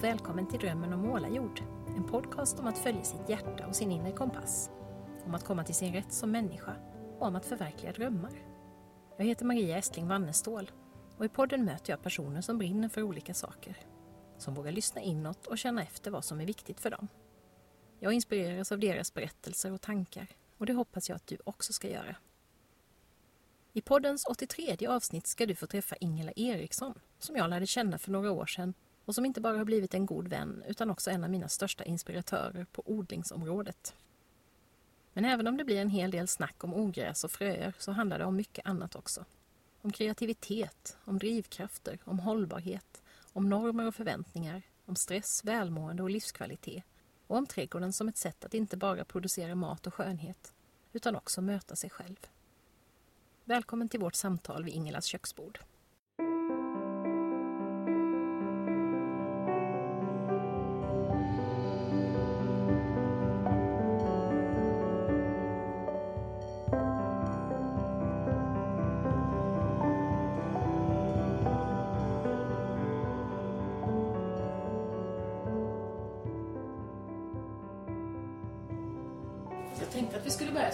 Och välkommen till Drömmen om målarjord. En podcast om att följa sitt hjärta och sin inre kompass. Om att komma till sin rätt som människa och om att förverkliga drömmar. Jag heter Maria Estling Wannestål och i podden möter jag personer som brinner för olika saker. Som vågar lyssna inåt och känna efter vad som är viktigt för dem. Jag inspireras av deras berättelser och tankar och det hoppas jag att du också ska göra. I poddens 83 avsnitt ska du få träffa Ingela Eriksson som jag lärde känna för några år sedan och som inte bara har blivit en god vän utan också en av mina största inspiratörer på odlingsområdet. Men även om det blir en hel del snack om ogräs och fröer så handlar det om mycket annat också. Om kreativitet, om drivkrafter, om hållbarhet, om normer och förväntningar, om stress, välmående och livskvalitet och om trädgården som ett sätt att inte bara producera mat och skönhet utan också möta sig själv. Välkommen till vårt samtal vid Ingelas köksbord.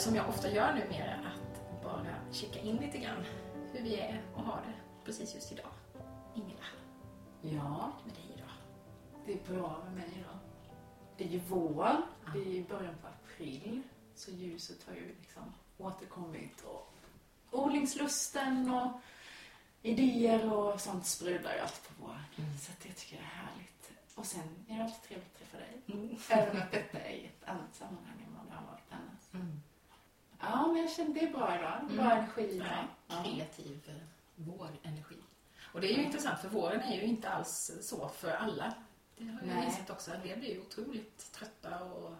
Som jag ofta gör numera, att bara kika in lite grann hur vi är och har det precis just idag. Ingela, Ja, med dig idag? det är bra med mig idag. Det är ju vår, det är ju början på april, så ljuset har ju liksom återkommit och odlingslusten och idéer och sånt sprudlar ju alltid på våren. Så att jag tycker det är härligt. Och sen är det alltid trevligt att träffa dig. Även att detta är i ett annat sammanhang än vad det har varit annars. Mm. Ja, men jag känner det är bra idag. Bra Mm. energi idag. Ja, kreativ eh, vårenergi. Och det är ju intressant för våren är ju inte alls så för alla. Det har jag Nej. insett också. En del blir ju otroligt trötta och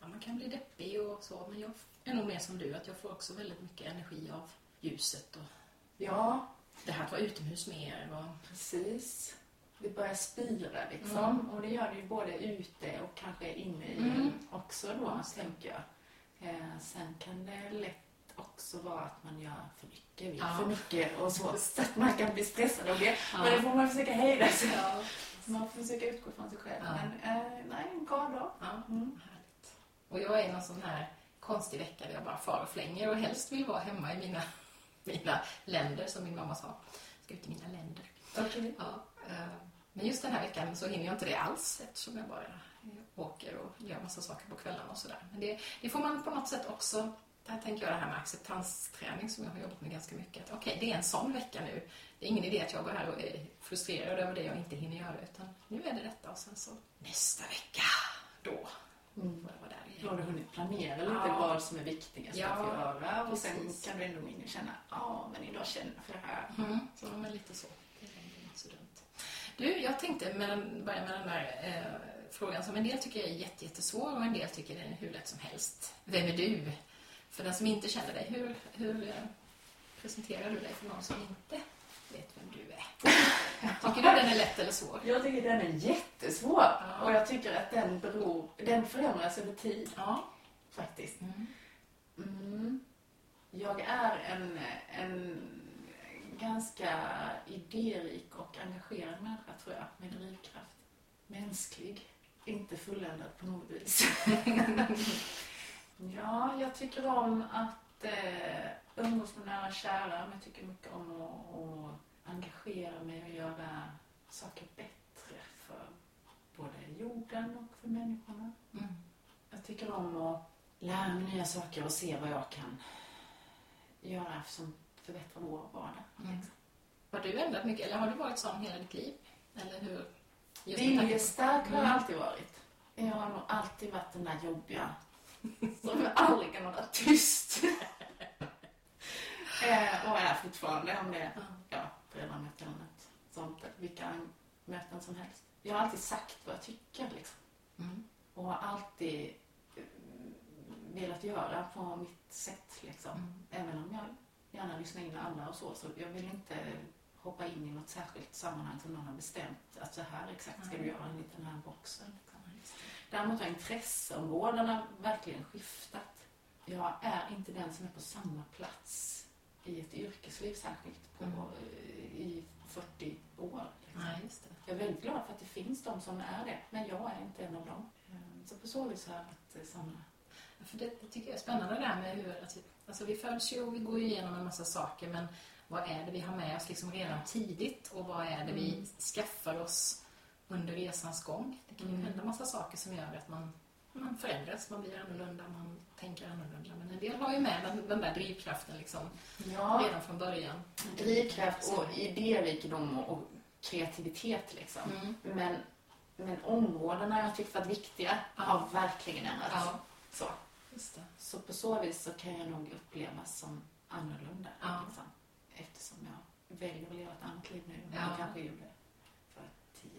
ja, man kan bli deppig och så. Men jag är nog mer som du, att jag får också väldigt mycket energi av ljuset och Ja, det här att vara utomhus mer. Och, Precis. Det börjar spira liksom. Mm. Och det gör det ju både ute och kanske inne i Mm. också då, det. tänker jag. Eh, sen kan det lätt också vara att man gör för mycket, vill Ja. för mycket och så. Så att man kan bli stressad av det. Ja. Men det får man försöka hejda sig. ja. Man får försöka utgå från sig själv. Men eh, nej, en bra dag. Ja, Mm. härligt. Och jag är någon sån här konstig vecka där jag bara far och flänger och helst vill vara hemma i mina, mina länder, som min mamma sa. Jag ska ut i mina länder. Okej. Ja, eh, men just den här veckan så hinner jag inte det alls eftersom jag bara åker och gör massa saker på kvällarna och sådär. Men det, det får man på något sätt också, där tänker jag det här med acceptansträning som jag har jobbat med ganska mycket. Att Okej, det är en sån vecka nu. Det är ingen idé att jag går här och är frustrerad över det jag inte hinner göra utan nu är det detta och sen så nästa vecka, då Mm. får jag vara där Då igen. har du hunnit planera lite Ja. vad som är viktigast Ja, att göra. Och sen precis. kan du ändå gå känna, ja men idag känner jag för det här. Mm. Så, men lite så. Det är inte så dumt. Du, jag tänkte med börja med den där eh, frågan som en del tycker är jätte, jättesvår och en del tycker den är hur lätt som helst. Vem är du? För den som inte känner dig, hur, hur eh, presenterar du dig för någon som inte vet vem du är? Tycker du den är lätt eller svår? Jag tycker den är jättesvår. Ja. Och jag tycker att den beror, den förändras över tid Ja. faktiskt. Mm. Mm. Jag är en, en ganska idérik och engagerad människa tror jag, med drivkraft. Mänsklig, inte fulländad på något vis. ja, jag tycker om att eh, umgås med nära och kära, men jag tycker mycket om att, att engagera mig och göra saker bättre för både jorden och för människorna. Mm. Jag tycker om att lära mig nya saker och se vad jag kan göra som förbättrar vår vardag. Mm. Har du ändrat mycket eller har du varit sån hela ditt liv? Eller hur? Viljestark har jag alltid varit. Jag har nog alltid varit den där jobbiga som aldrig kan hålla tyst. eh, och är fortfarande om det är Ja. föräldramöten eller något sånt. Vilka möten som helst. Jag har alltid sagt vad jag tycker liksom. Mm. Och har alltid eh, velat göra på mitt sätt liksom. Mm. Även om jag gärna lyssnar in andra och så. Så jag vill inte hoppa in i något särskilt sammanhang som någon har bestämt. Att så här exakt ska du göra enligt den här boxen. Liksom. Däremot har intresseområdena verkligen skiftat. Jag är inte den som är på samma plats i ett yrkesliv särskilt på, Mm. eh, i 40 år. Liksom. Nej, just det. Jag är väldigt glad för att det finns de som är det, men jag är inte en av dem. Eh, Så på så vis har jag varit eh, samma. För det, det tycker jag är spännande det där med hur, att vi, alltså vi föds ju och vi går igenom en massa saker men vad är det vi har med oss liksom redan tidigt och vad är det vi Mm. skaffar oss under resans gång? Det kan ju Mm. hända massa saker som gör att man, man förändras, man blir annorlunda, man tänker annorlunda. Men en del har ju med den, den där drivkraften liksom Ja, redan från början. drivkraft och idérikedom och kreativitet liksom. Mm. Men, men områdena jag tyckt varit viktiga Ja. har verkligen ändrats. Ja, Så. just det. så på så vis så kan jag nog upplevas som annorlunda. Ja. Liksom, eftersom jag väljer att leva ett annat liv nu än Ja. jag kanske gjorde för 10,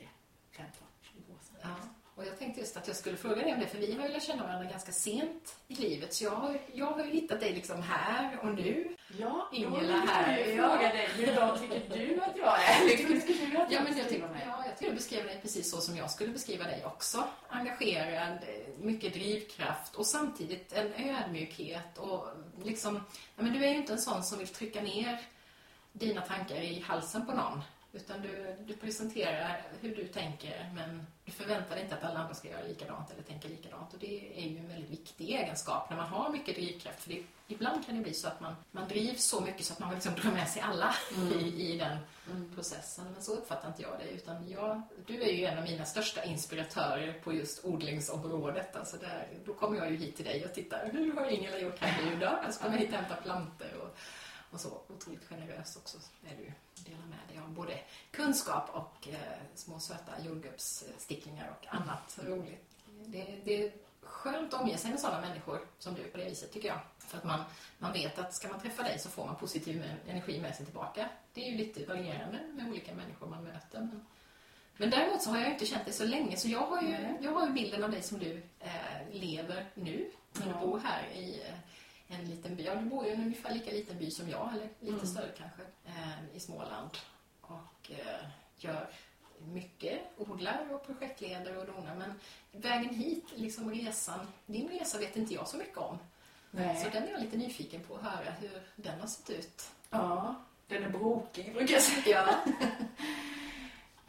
15, 20 år sedan. Ja. Och jag tänkte just att jag skulle fråga dig om det, för vi har ju lärt känna varandra ganska sent i livet. Så jag har, jag har ju hittat dig liksom här och nu. Ja, Ingela här, jag ja. fråga dig, hur tycker du att jag är? Hur tycker du att Ja, jag men jag beskriver tycker, mig? ja, jag tycker du beskrev dig precis så som jag skulle beskriva dig också. Engagerad, mycket drivkraft och samtidigt en ödmjukhet och liksom, ja, men du är ju inte en sån som vill trycka ner dina tankar i halsen på någon. Utan du, du presenterar hur du tänker men du förväntar dig inte att alla andra ska göra likadant eller tänka likadant. Och det är ju en väldigt viktig egenskap när man har mycket drivkraft. För det, ibland kan det bli så att man, man drivs så mycket så att man liksom drar med sig alla i, i den Mm. processen. Men så uppfattar inte jag det. Utan jag, du är ju en av mina största inspiratörer på just odlingsområdet. Alltså där, då kommer jag ju hit till dig och tittar. Hur har Ingela gjort här nu då? Jag kommer hit och hämta plantor och, och så. Otroligt generös också är du. Delar med dig av både kunskap och eh, små söta jordgubbssticklingar och annat roligt. Det, det är skönt att omge sig med sådana människor som du på det viset tycker jag. För att man, man vet att ska man träffa dig så får man positiv energi med sig tillbaka. Det är ju lite varierande med olika människor man möter. Men, men däremot så har jag inte känt dig så länge så jag har ju, jag har ju bilden av dig som du eh, lever nu. När du bor här i eh, en liten by. Ja, du bor ju i en ungefär lika liten by som jag, eller lite Mm. större kanske, eh, i Småland. Och eh, gör mycket, odlar och projektleder och donar. Men vägen hit, liksom resan, din resa vet inte jag så mycket om. Nej. Så den är jag lite nyfiken på att höra hur den har sett ut. Ja, den är brokig brukar jag säga.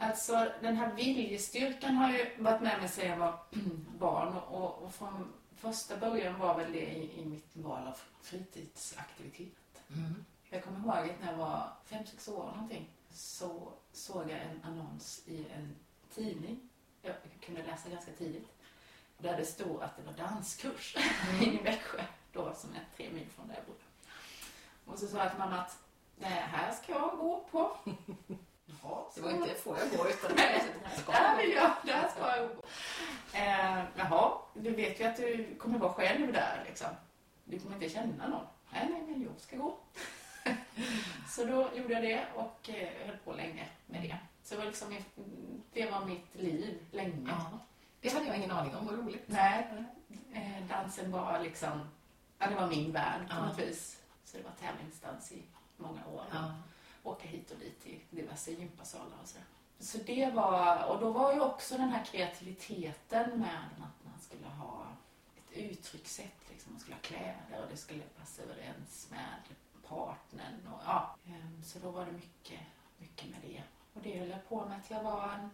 Alltså den här viljestyrkan har ju varit med mig sedan jag var barn och, och från första början var väl det i, i mitt val av fritidsaktivitet. Mm. Jag kommer ihåg att när jag var fem sex år någonting så såg jag en annons i en tidning. Jag kunde läsa ganska tidigt. Där det stod att det var danskurs Mm. i Växjö. Då som är tre mil från där jag bodde. Och så sa jag till mamma att det här ska jag gå på. Jaha, Det var inte får jag gå utan det här vill jag, där ska jag gå. Eh, jaha, du vet ju att du kommer vara själv där liksom. Du kommer inte känna någon. Nej, nej, men jag ska gå. så då gjorde jag det och eh, höll på länge med det. Så det var, liksom, det var mitt liv länge. Ja. Det hade jag ingen aning om, vad roligt. Nej, eh, dansen var liksom, ja det var min värld på Ja. något vis. Så det var tävlingsdans i många år. Ja. Åka hit och dit till diverse gympasalar och så. Så det var, och då var ju också den här kreativiteten med att man skulle ha ett uttryckssätt, liksom. man skulle ha kläder och det skulle passa överens med partnern och ja. Ehm, Så då var det mycket, mycket med det. Och det höll jag på med till jag var en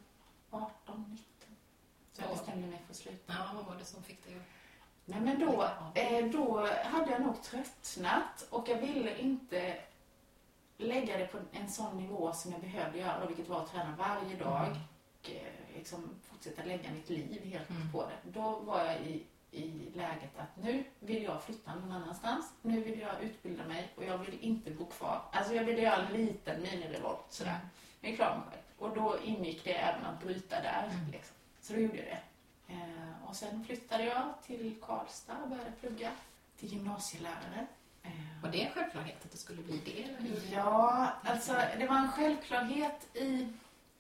18, 19. Så jag Ja. bestämde mig för att sluta. ja, vad var det som fick dig att... Nej men då, eh, då hade jag nog tröttnat och jag ville inte lägga det på en sån nivå som jag behövde göra, vilket var att träna varje dag Mm. och eh, liksom fortsätta lägga mitt liv helt Mm. på det. Då var jag i, i läget att nu vill jag flytta någon annanstans, nu vill jag utbilda mig och jag vill inte bo kvar. Alltså jag ville göra en liten minirevolt sådär. Mm. Jag är klar med mig själv. Och då ingick det även att bryta där. Mm. Liksom. Så då gjorde jag det. Eh, och sen flyttade jag till Karlstad och började plugga till gymnasielärare. Eh, Var det en självklarhet att det skulle bli det? Eller? Ja, alltså det var en självklarhet i...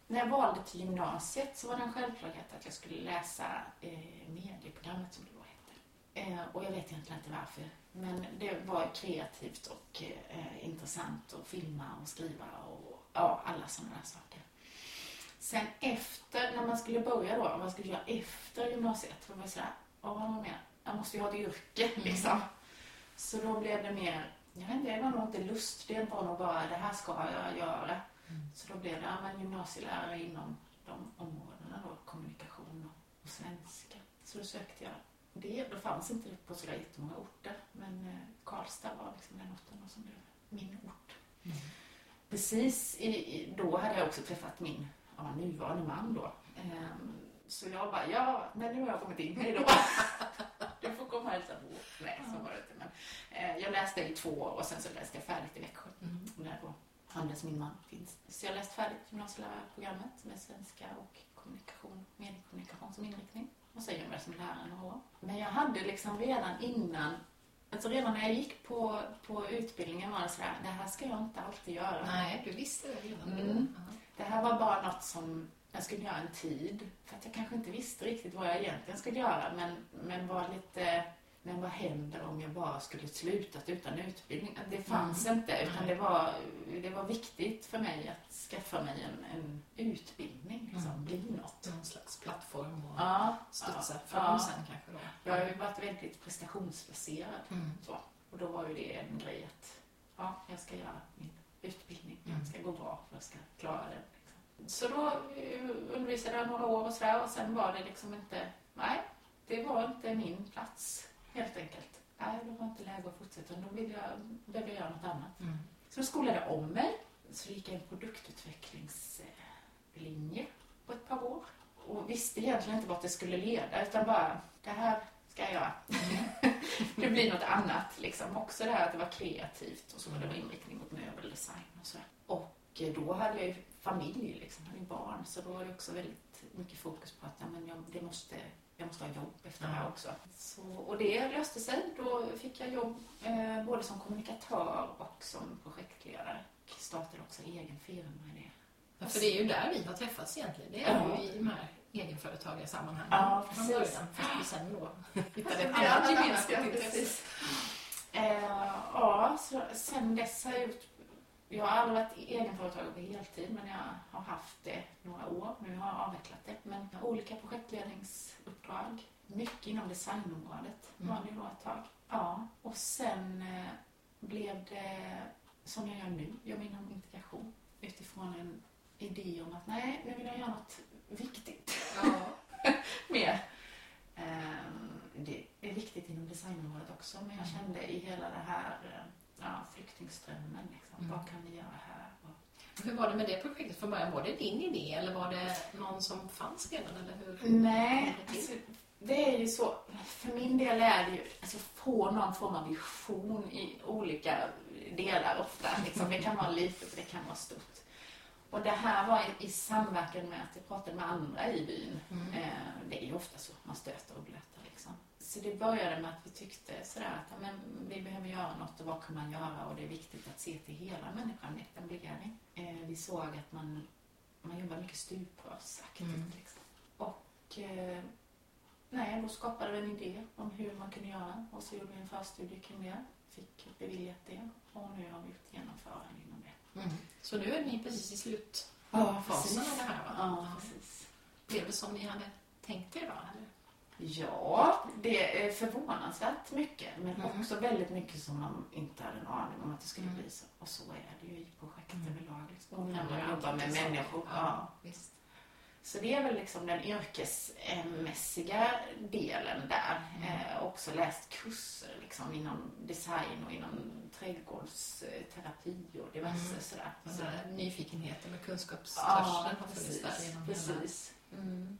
När jag valde till gymnasiet så var det en självklarhet att jag skulle läsa eh, medieprogrammet som det då hette. Eh, och jag vet egentligen inte varför. Men det var kreativt och eh, intressant att filma och skriva och ja, alla sådana där saker. Sen efter, när man skulle börja då, vad skulle göra efter gymnasiet, då var jag sådär, ja vad mer? Jag måste ju ha ett yrke liksom. Så då blev det mer jag vet inte, det var nog inte lust, det var nog bara det här ska jag göra. Så då blev det men gymnasielärare inom de områdena då, kommunikation och, svenska. Så då sökte jag det. Då fanns inte det på så jättemånga orter, men eh, Karlstad var liksom den orten som blev min ort. Mm. Precis i, då hade jag också träffat min ja, nuvarande man då. Ehm, så jag bara, ja, men nu har jag kommit in, hej då. du får komma och hälsa på. Nej, så var det inte. Men, eh, jag läste i två år och sen så läste jag färdigt i Växjö. Mm. Där då Anders, min man, finns. Så jag läste färdigt gymnasielärarprogrammet med svenska och kommunikation, mediekommunikation som inriktning. Och sen jobbade jag som lärare några år. Men jag hade liksom redan innan Alltså redan när jag gick på, på utbildningen var det sådär, det här ska jag inte alltid göra. Nej, du visste det redan då. Mm. Det här var bara något som jag skulle göra en tid. För att jag kanske inte visste riktigt vad jag egentligen skulle göra. Men, men var lite, men vad händer om jag bara skulle slutat utan utbildning? Det fanns inte, utan det var, det var viktigt för mig att skaffa mig en, en utbildning, liksom, Mm. bli något. Någon slags plattform och Ja, studsa ja, från ja. sen kanske då. Jag har ju varit väldigt prestationsbaserad. Mm. Så. Och då var ju det en grej att ja, jag ska göra min utbildning. Mm. Det ska gå bra för jag ska klara den. Så då eh, undervisade jag några år och sådär och sen var det liksom inte, nej, det var inte min plats helt enkelt. Nej, det var inte läge att fortsätta. Då ville jag, behövde jag göra något annat. Mm. Så då skolade jag om mig. Så gick jag en produktutvecklingslinje på ett par år. Och visste egentligen inte vart det skulle leda utan bara, det här ska jag göra. det blir något annat liksom. Också det här att det var kreativt och så var det inriktning mot möbeldesign och så. Och då hade jag ju familj liksom, hade barn. Så då var det också väldigt mycket fokus på att ja, men jag, det måste, jag måste ha jobb efter det här också. Så, och det löste sig. Då fick jag jobb eh, både som kommunikatör och som projektledare. Och startade också egen firma i det. Ja, för det är ju där vi har träffats egentligen. Det är Ja. ju i de här egenföretagarsammanhangen. Ja, från början. Fast vi sen då hittade ett Ja, annat gemensamt intresse. Eh, ja, så sen dess har jag gjort... Jag har aldrig varit egenföretagare på heltid, men jag har haft det några år. Nu har jag avvecklat det. Men jag olika projektledningsuppdrag. Mycket inom designområdet Mm. var det då ett tag. Ja, och sen eh, blev det som jag gör nu, jobbar inom integration utifrån en idé om att nej, nu vill jag göra något viktigt Ja. mer. Ehm, Det är viktigt inom designområdet också, men jag kände i hela det här eh, ja, flyktingströmmen, liksom, Mm. vad kan vi göra här? Och, Hur var det med det projektet från början? Var det din idé eller var det någon som fanns redan? Eller hur? nej, det alltså, det är ju så, för min del är det ju alltså, få någon form av vision i olika delar ofta. Liksom. Det kan vara litet och det kan vara stort. Och det här var i, i samverkan med att jag pratade med andra i byn. Mm. Eh, det är ju ofta så, man stöter och blöter. Så det började med att vi tyckte sådär att men, vi behöver göra något och vad kan man göra och det är viktigt att se till hela människan med etablering. Eh, vi såg att man, man jobbar mycket stuprörsaktigt Mm. liksom. Och eh, nej, då skapade vi en idé om hur man kunde göra och så gjorde vi en förstudie kring det. Fick beviljat det och nu har vi gjort genomförande inom det. Mm. Så nu är ni precis i slutfasen Ja, av det här va? Ja, precis. Blev det som ni hade tänkt er då? Eller? Ja, det är förvånansvärt mycket. Men Mm. också väldigt mycket som man inte hade en aning om att det skulle Mm. bli så. Och så är det ju i projekt Mm. överlag. Liksom. Och när man jobbar med människor. Ja. Ja, visst. Så det är väl liksom den yrkesmässiga delen där. Mm. Eh, också läst kurser liksom inom design och inom trädgårdsterapi och diverse Mm. sådär. Så, nyfikenheten och kunskapstörsten har funnits där genom hela... precis. Mm.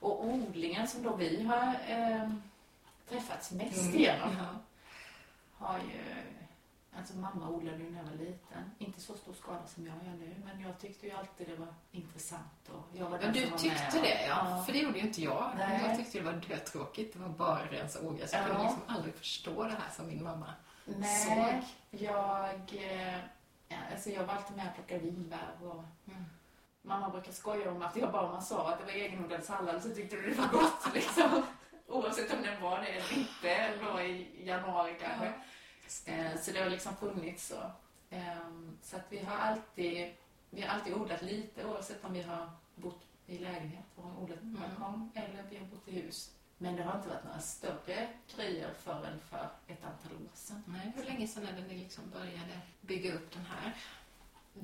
Och odlingen som då vi har eh, träffats mest Mm. igenom Ja. har ju... Alltså mamma odlade ju när jag var liten. Inte så stor skala som jag gör nu, men jag tyckte ju alltid det var intressant. Och jag var Ja, den du tyckte det ja. För det gjorde ju inte jag. Nej. Jag tyckte det var dötråkigt. Det var bara rensa ogräs. Jag Ja. kunde liksom aldrig förstå det här som min mamma Nej, jag... eh, Ja, alltså jag var alltid med och plockade vinbär och Mm. Mamma brukar skoja om att jag bara man sa att det var egenodlad sallad så tyckte du det var gott liksom. Oavsett om den var det eller inte, då i januari kanske. Eh, Så det har liksom funnits så. Ehm, Så att vi har alltid, vi har alltid odlat lite oavsett om vi har bott i lägenhet och har odlat på Mm. balkong eller vi har bott i hus. Men det har inte varit några större grejer förrän för ett antal år sedan. Nej, hur länge sedan är det ni liksom började bygga upp den här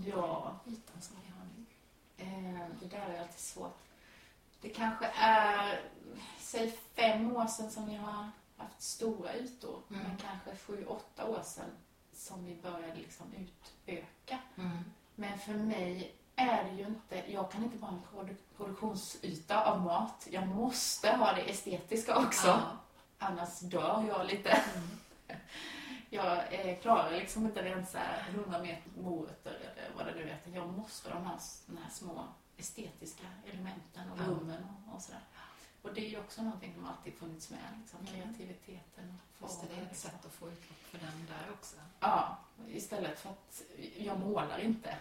Ja, ytan som vi har nu? Eh, det där är alltid svårt. Det kanske är, säg fem år sedan som vi har haft stora ytor. Mm. Men kanske sju, åtta år sedan som vi började liksom utöka. Men för mig är det ju inte, jag kan inte bara ha en produ- produktionsyta av mat. Jag måste ha det estetiska också. Ja. Annars dör jag lite. Jag eh, klarar liksom inte rensa 100 meter morötter eller vad det nu är. Jag måste ha de här, de här små estetiska elementen och rummen och, och sådär. Och det är ju också någonting som alltid funnits med. Liksom, Mm. kreativiteten och Fast det är formen, ett liksom. sätt att få utlopp för den där också. Ja, istället för att jag målar inte.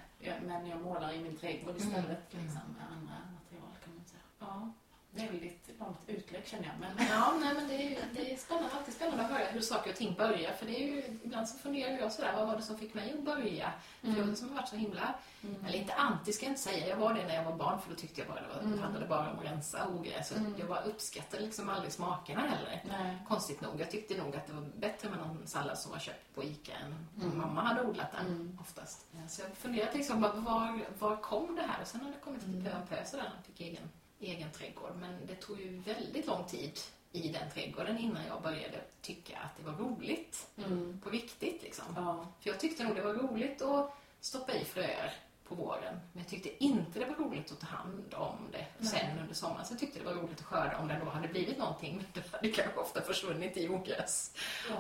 Men jag målar i min trädgård Mm. istället. Mm. Liksom, med andra material kan man säga. Ja, väldigt långt utlägg känner jag. Men Ja, nej, men det är, ju- det är spännande, alltid spännande att höra hur saker och ting börjar. För det är ju, ibland så funderar jag sådär, vad var det som fick mig att börja? För Mm. jag som har varit så himla, Mm. eller inte anti ska jag inte säga, jag var det när jag var barn för då tyckte jag bara det, var, Mm. det handlade bara om att rensa ogräs. Mm. Jag bara uppskattade liksom aldrig smakerna heller. Nej. Konstigt nog. Jag tyckte nog att det var bättre med någon sallad som var köpt på ICA än Mm. mamma hade odlat den Mm. oftast. Så jag funderade liksom, var, var kom det här? Och sen har det kommit Mm. lite pö om pö sådär, fick egen, egen trädgård. Men det tog ju väldigt lång tid i den trädgården innan jag började tycka att det var roligt. Mm. På riktigt liksom. Ja. För jag tyckte nog det var roligt att stoppa i fröer på våren. Men jag tyckte inte det var roligt att ta hand om det Nej. sen under sommaren. Så jag tyckte det var roligt att skörda om det då hade blivit någonting. Men det hade kanske ofta försvunnit i ogräs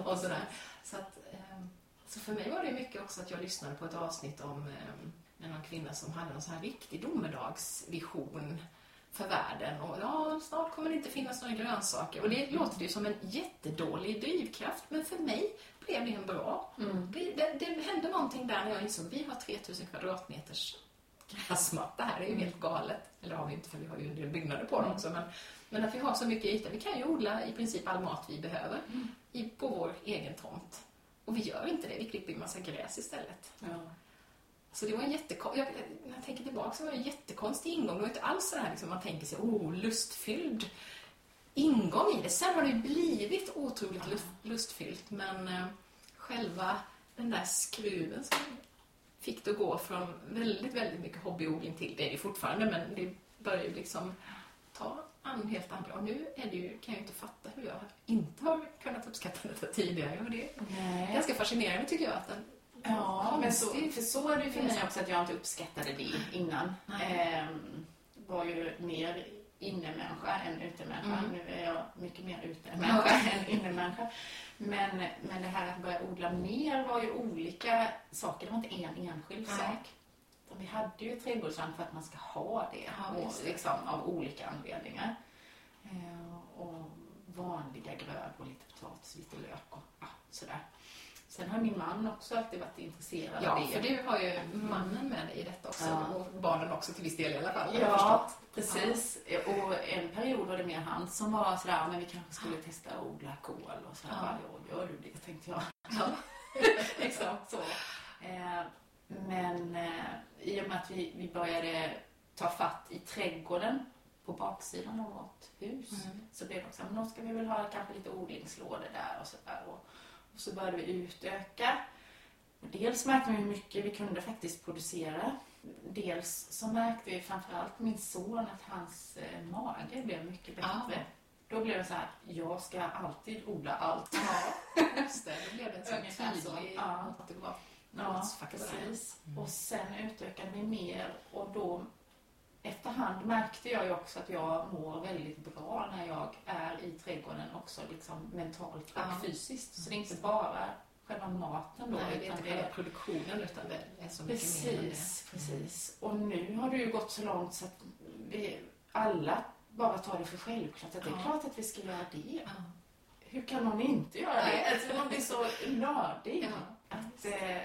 och sådär. Så, att, ehm, så för mig var det mycket också att jag lyssnade på ett avsnitt om ehm, med någon kvinna som hade en sån här riktig domedagsvision för världen. Och ja, snart kommer det inte finnas några grönsaker. Och det låter ju som en jättedålig drivkraft, men för mig blev det en bra. Mm. Det, det, det hände någonting där när jag insåg vi har 3000 kvadratmeters gräsmatta här. Det är ju helt galet. Eller har vi inte för vi har ju en del byggnader på dem också. Men, men att vi har så mycket yta. Vi kan ju odla i princip all mat vi behöver i, på vår egen tomt. Och vi gör inte det. Vi klipper ju massa gräs istället. Ja. Så det var en jättekonstig, jag, när jag tänker tillbaka så var det en jättekonstig ingång. Det var inte alls så här liksom man tänker sig, oh, lustfylld ingång i det. Sen har det ju blivit otroligt lust, lustfyllt, men eh, själva den där skruven som fick det att gå från väldigt, väldigt mycket hobbyodling till, det är det fortfarande, men det börjar ju liksom ta an helt andra. Och nu är det ju, kan jag inte fatta hur jag inte har kunnat uppskatta detta tidigare. Och det är Nej. ganska fascinerande tycker jag att den Ja, men så, för så är det ju för mig också att jag inte uppskattade det innan. Ehm, var ju mer innemänniska än utemänniska. Mm. Nu är jag mycket mer utemänniska än innemänniska. Men, men det här att börja odla mer var ju olika saker. Det var inte en enskild Nej. sak. Vi hade ju trädgårdsland för att man ska ha det, Ja, och liksom, av olika anledningar. Ehm, och vanliga grödor, lite potatis, lite lök och ja, sådär. Sen har min man också alltid varit intresserad av Ja, det. för du har ju mannen med dig i detta också. Ja. Och barnen också till viss del i alla fall. Ja, precis. Och en period var det mer han som var sådär, "Ja, men vi kanske skulle testa att odla kål och sådär. Ja. Ja. Gör du det, tänkte jag. Ja. Exakt så. Eh, men eh, i och med att vi, vi började ta fatt i trädgården på baksidan av vårt hus Mm. så blev det också, men då ska vi väl ha kanske lite odlingslådor där och sådär. Och, och så började vi utöka. Och dels märkte vi hur mycket vi kunde faktiskt producera. Dels så märkte vi framförallt min son att hans eh, mage blev mycket bättre. Ja. Då blev det så här, jag ska alltid odla allt. Ja, just det. Då blev det en sån tydlig Ja. återgång. Ja, precis. Mm. Och sen utökade vi mer och då efterhand märkte jag ju också att jag mår väldigt bra när jag är i trädgården också liksom mentalt och Ja. fysiskt. Så det är inte bara själva maten då. Nej, det är inte själva produktionen utan det är så mycket mer än det. Precis, precis. Och nu har det ju gått så långt så att vi alla bara tar det för självklart att det är Ja. klart att vi ska göra det. Ja. Hur kan någon inte göra det? Alltså man blir så nördig. Att eh,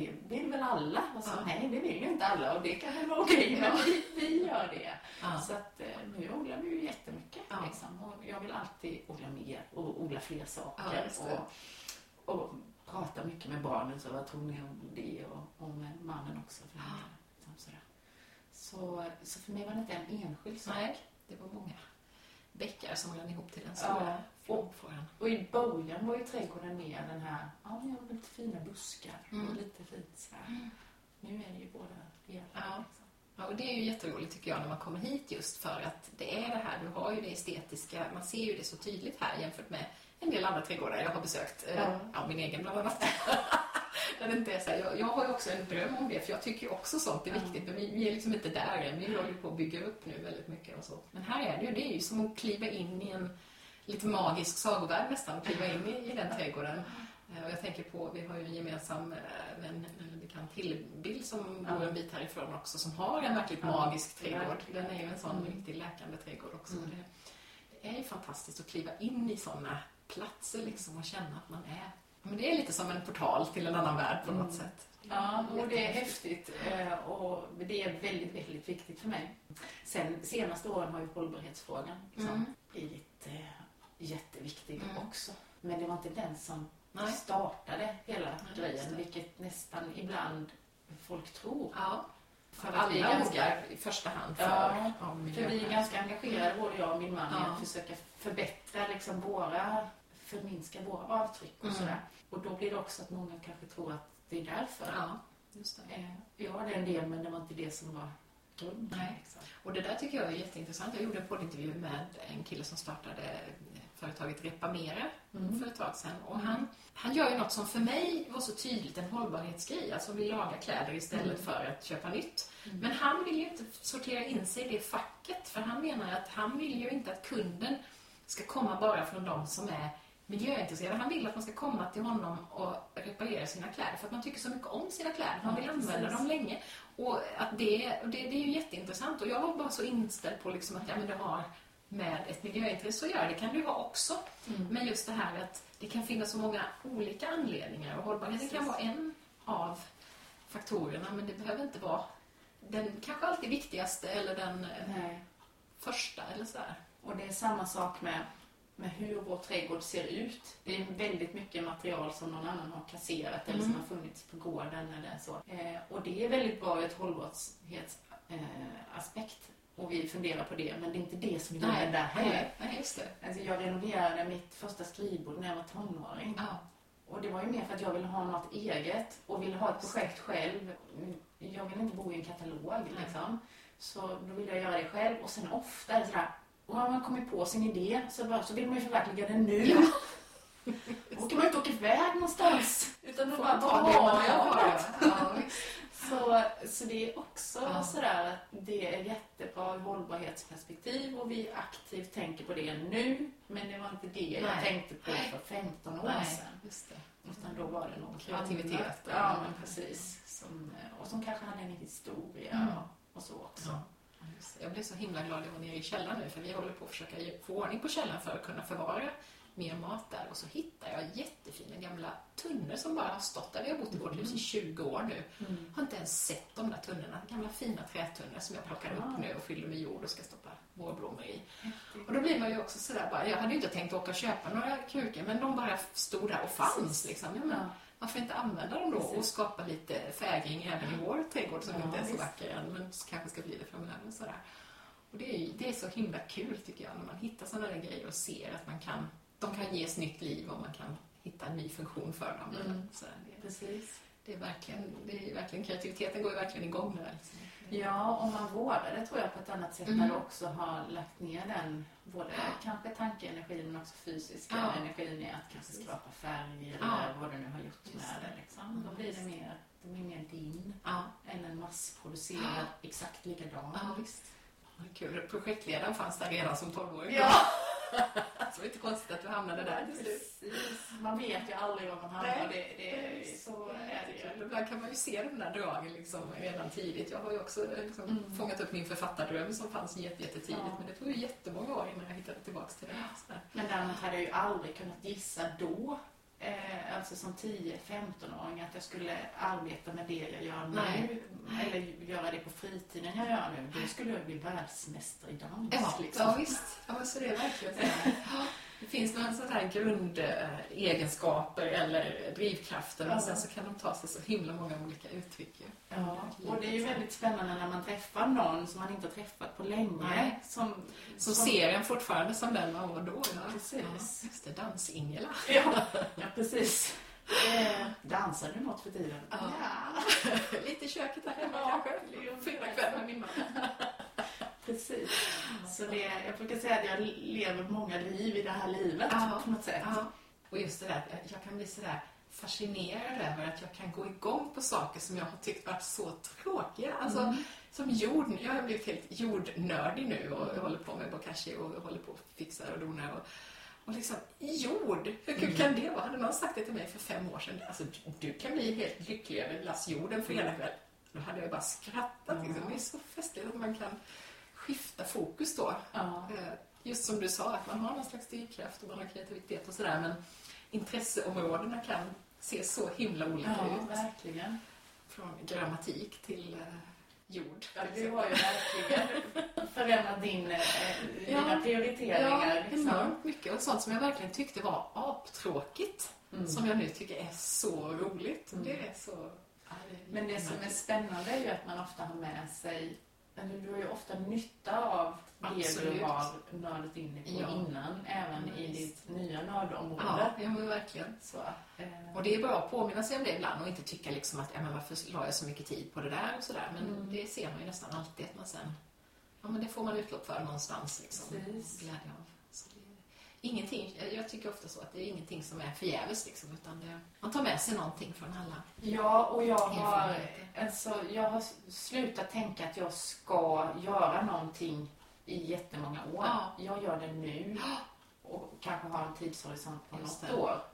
det vill väl alla? Alltså, Ja. Nej, det vill ju inte alla och det kan väl vara okej, men vi, vi gör det. Ja. Så att eh, nu odlar vi ju jättemycket. Ja. Liksom. Och jag vill alltid odla mer och odla fler saker. Ja, och, och prata mycket med barnen, så vad tror ni om det? Och, och med mannen också. För Ja. liksom sådär. Så, så för mig var det inte en enskild sak. Nej, det var många. bäckar som rann ihop till den stora och, och i början var ju trädgården mer den här, ja men jag har lite fina buskar Mm. och lite fint sådär. Nu är det ju båda delar. Ja. Liksom. Ja, och det är ju jätteroligt tycker jag när man kommer hit just för att det är det här, du har ju det estetiska, man ser ju det så tydligt här jämfört med en del andra trädgårdar jag har besökt, eh, Ja. ja, min egen bland annat. Där inte är så här, jag, jag har ju också en dröm om det, för jag tycker ju också sånt är viktigt, men vi, vi är liksom inte där än, vi håller på att bygga upp nu väldigt mycket och så. Men här är det ju, det är ju som att kliva in i en lite magisk sagovärld nästan, att kliva in i, i den trädgården. Eh, Och jag tänker på, vi har ju en gemensam eh, vän, en bekant Hillebild som Ja. bor en bit härifrån också, som har en verkligt Ja, magisk trädgård. Den är ju en sån Mm. riktigt läkande trädgård också. Mm. Det, det är ju fantastiskt att kliva in i sådana platser liksom och känna att man är... Men det är lite som en portal till en annan värld på något Mm. sätt. Ja, och det är häftigt eh, och det är väldigt, väldigt viktigt för mig. Sen senaste åren har ju hållbarhetsfrågan liksom Mm. blivit eh, jätteviktig Mm. också. Men det var inte den som Nej. startade hela just grejen, vilket nästan ibland folk tror. Ja. För att vi är alla ganska- i första hand för Ja, ja, För vi är ganska engagerade, både jag och min man, i Ja. att försöka förbättra liksom våra, förminska våra avtryck och Mm. sådär. Och då blir det också att många kanske tror att det är därför. Ja, just det. Eh, Ja, det är en del, men det var inte det som var grunden. Nej. Liksom. Och det där tycker jag är jätteintressant. Jag gjorde en poddintervju med en kille som startade företaget Repamera Mm. för ett tag sedan. Och han, han gör ju något som för mig var så tydligt en hållbarhetsgrej. Alltså vi lagar kläder istället Mm. för att köpa nytt. Mm. Men han vill ju inte sortera in sig i det facket. För han menar att han vill ju inte att kunden ska komma bara från de som är miljöintresserade. Han vill att man ska komma till honom och reparera sina kläder för att man tycker så mycket om sina kläder. Man vill använda dem länge. Och att det, det, det är ju jätteintressant. Och jag var bara så inställd på liksom att ja, men det har med ett miljöintresse att göra. Det kan ju ha också. Mm. Men just det här att det kan finnas så många olika anledningar och hållbarheten kan vara en av faktorerna men det behöver inte vara den kanske alltid viktigaste eller den eh, Nej. första eller sådär. Och det är samma sak med, med hur vår trädgård ser ut. Det är väldigt mycket material som någon annan har kasserat eller som Mm. har funnits på gården eller så. Eh, och det är väldigt bra ur ett hållbarhetsaspekt. Eh. Och vi funderar på det, men det är inte det som är grunden där heller. nej, nej, just det. Alltså jag renoverade mitt första skrivbord när jag var tonåring. Ja, Och det var ju mer för att jag ville ha något eget och ville ha ett projekt själv. Jag ville inte bo i en katalog Nej. liksom. Så då ville jag göra det själv. Och sen ofta är det sådär, och har man kommit på sin idé så, bara, så vill man ju förverkliga den nu. Ja. Åker man inte åka iväg någonstans. Utan då bara, man ta det man har. Ja. Så, så det är också Ja. sådär att det är jättebra hållbarhetsperspektiv och vi aktivt tänker på det nu. Men det var inte det jag Nej. tänkte på för 15 år Nej, sedan. just det. Utan då var det något Kreativitet. Ja, men precis. Som, och som kanske hade en historia Mm. och så också. Ja. Jag blev så himla glad att jag var nere i källaren nu för vi håller på att försöka få ordning på källaren för att kunna förvara mer mat där. Och så hittar jag jättefina gamla tunnor som bara har stått där. Vi har bott i vårt hus i 20 år nu. Mm. har inte ens sett de där tunnorna. Gamla fina trätunnor som jag plockar Ah. upp nu och fyller med jord och ska stoppa vårblommor i. Och då blir man ju också sådär bara, jag hade ju inte tänkt åka och köpa några krukor men de bara stod där och fanns liksom. Ja, men, varför inte använda dem då och skapa lite fägring även i vår trädgård som Ja, inte är så vacker än men kanske ska bli det framöver. Sådär. Och det är, det är så himla kul tycker jag när man hittar sådana där grejer och ser att man kan, de kan ges nytt liv och man kan hitta en ny funktion för dem. Mm. Eller sådär. Det, Precis. det, är verkligen, det är verkligen, kreativiteten går ju verkligen igång där. Liksom. Ja, om man vårdar det tror jag på ett annat sätt Mm. när du också har lagt ner den, både kanske tankeenergin men också fysiska Ja. energin i att kanske Precis. skapa färger Ja. eller vad du nu har gjort med det. det. Liksom. Då blir det mer, det blir mer din Ja, än en massproducerad exakt likadan. ja visst. Kul. Projektledaren fanns där redan som 12-åring. Ja, Så det var inte konstigt att du hamnade där till slut. Man vet ju aldrig var man hamnar. Det, det, så är det ju. Ibland kan man ju se de där dragen liksom redan tidigt. Jag har ju också liksom Mm. fångat upp min författardröm som fanns jätte- jättetidigt. Ja. Men det tog ju jättemånga år innan jag hittade tillbaka till det. Men däremot hade jag ju aldrig kunnat gissa då, eh, alltså som 10-15-åring, att jag skulle arbeta med det jag gör nu. Nej. Eller göra det på fritiden jag gör nu. Då skulle jag bli världsmästare i dans. Ja, liksom. ja, visst. Ja, men så det är verkligen så. här. Det finns några sådana här grundegenskaper eller drivkrafter Ja. och sen så kan de ta sig så himla många olika uttryck. Ja, och det är ju väldigt spännande när man träffar någon som man inte har träffat på länge. Nej. Som, Som ser en fortfarande som den man var då. Ja. Precis. Ja, det, dans-Ingela. Ja, ja precis. Eh, dansar du något för tiden? Ja. Lite i köket där hemma Ja, kanske. Fyra kväll med min man. Precis. Så det, jag brukar säga att jag lever många liv i det här livet Ja. på något sätt. Ja. Och just det där, jag- jag kan bli sådär fascinerad över att jag kan gå igång på saker som jag har tyckt varit så tråkiga. Alltså, som jord, jag har blivit helt jordnördig nu och jag håller på med bokashi och håller på och fixar och donar. Och, och liksom, jord, hur kul kan det vara? Hade någon sagt det till mig för fem år sedan, alltså du, kan bli helt lycklig över ett lass jord en fredagkväll. Då hade jag bara skrattat. Liksom. Det är så festligt att man kan skifta fokus då. Ja. Eh, Just som du sa, att man har någon slags drivkraft och man har kreativitet och sådär, men intresseområdena kan se så himla olika Ja, ut. verkligen. Från grammatik till eh, jord. Ja, du har ju verkligen förändrat din, eh, Ja. dina prioriteringar. Ja, liksom. enormt mycket. Och sånt som jag verkligen tyckte var aptråkigt, Mm. som jag nu tycker är så roligt. Mm. Det är så... Ja, det är Men det som är spännande är ju att man ofta har med sig, eller du har ju ofta nytta av det Absolut. du har nördat in dig på Ja. innan, även Ja, i ditt nya nördområde. Ja, ja, men verkligen. Så, eh, Och det är bra att påminna sig om det ibland och inte tycka liksom att ja, men varför la jag så mycket tid på det där och sådär. Men Mm. det ser man ju nästan alltid att man sen, ja men det får man utlopp för någonstans liksom. Precis. Glädje av. Ingenting, jag tycker ofta så att det är ingenting som är förgäves liksom, utan det, man tar med sig någonting från alla Ja, och jag har, alltså, jag har slutat tänka att jag ska göra någonting i jättemånga år. Ja. Jag gör det nu och kanske har en tidshorisont på Just något det. år.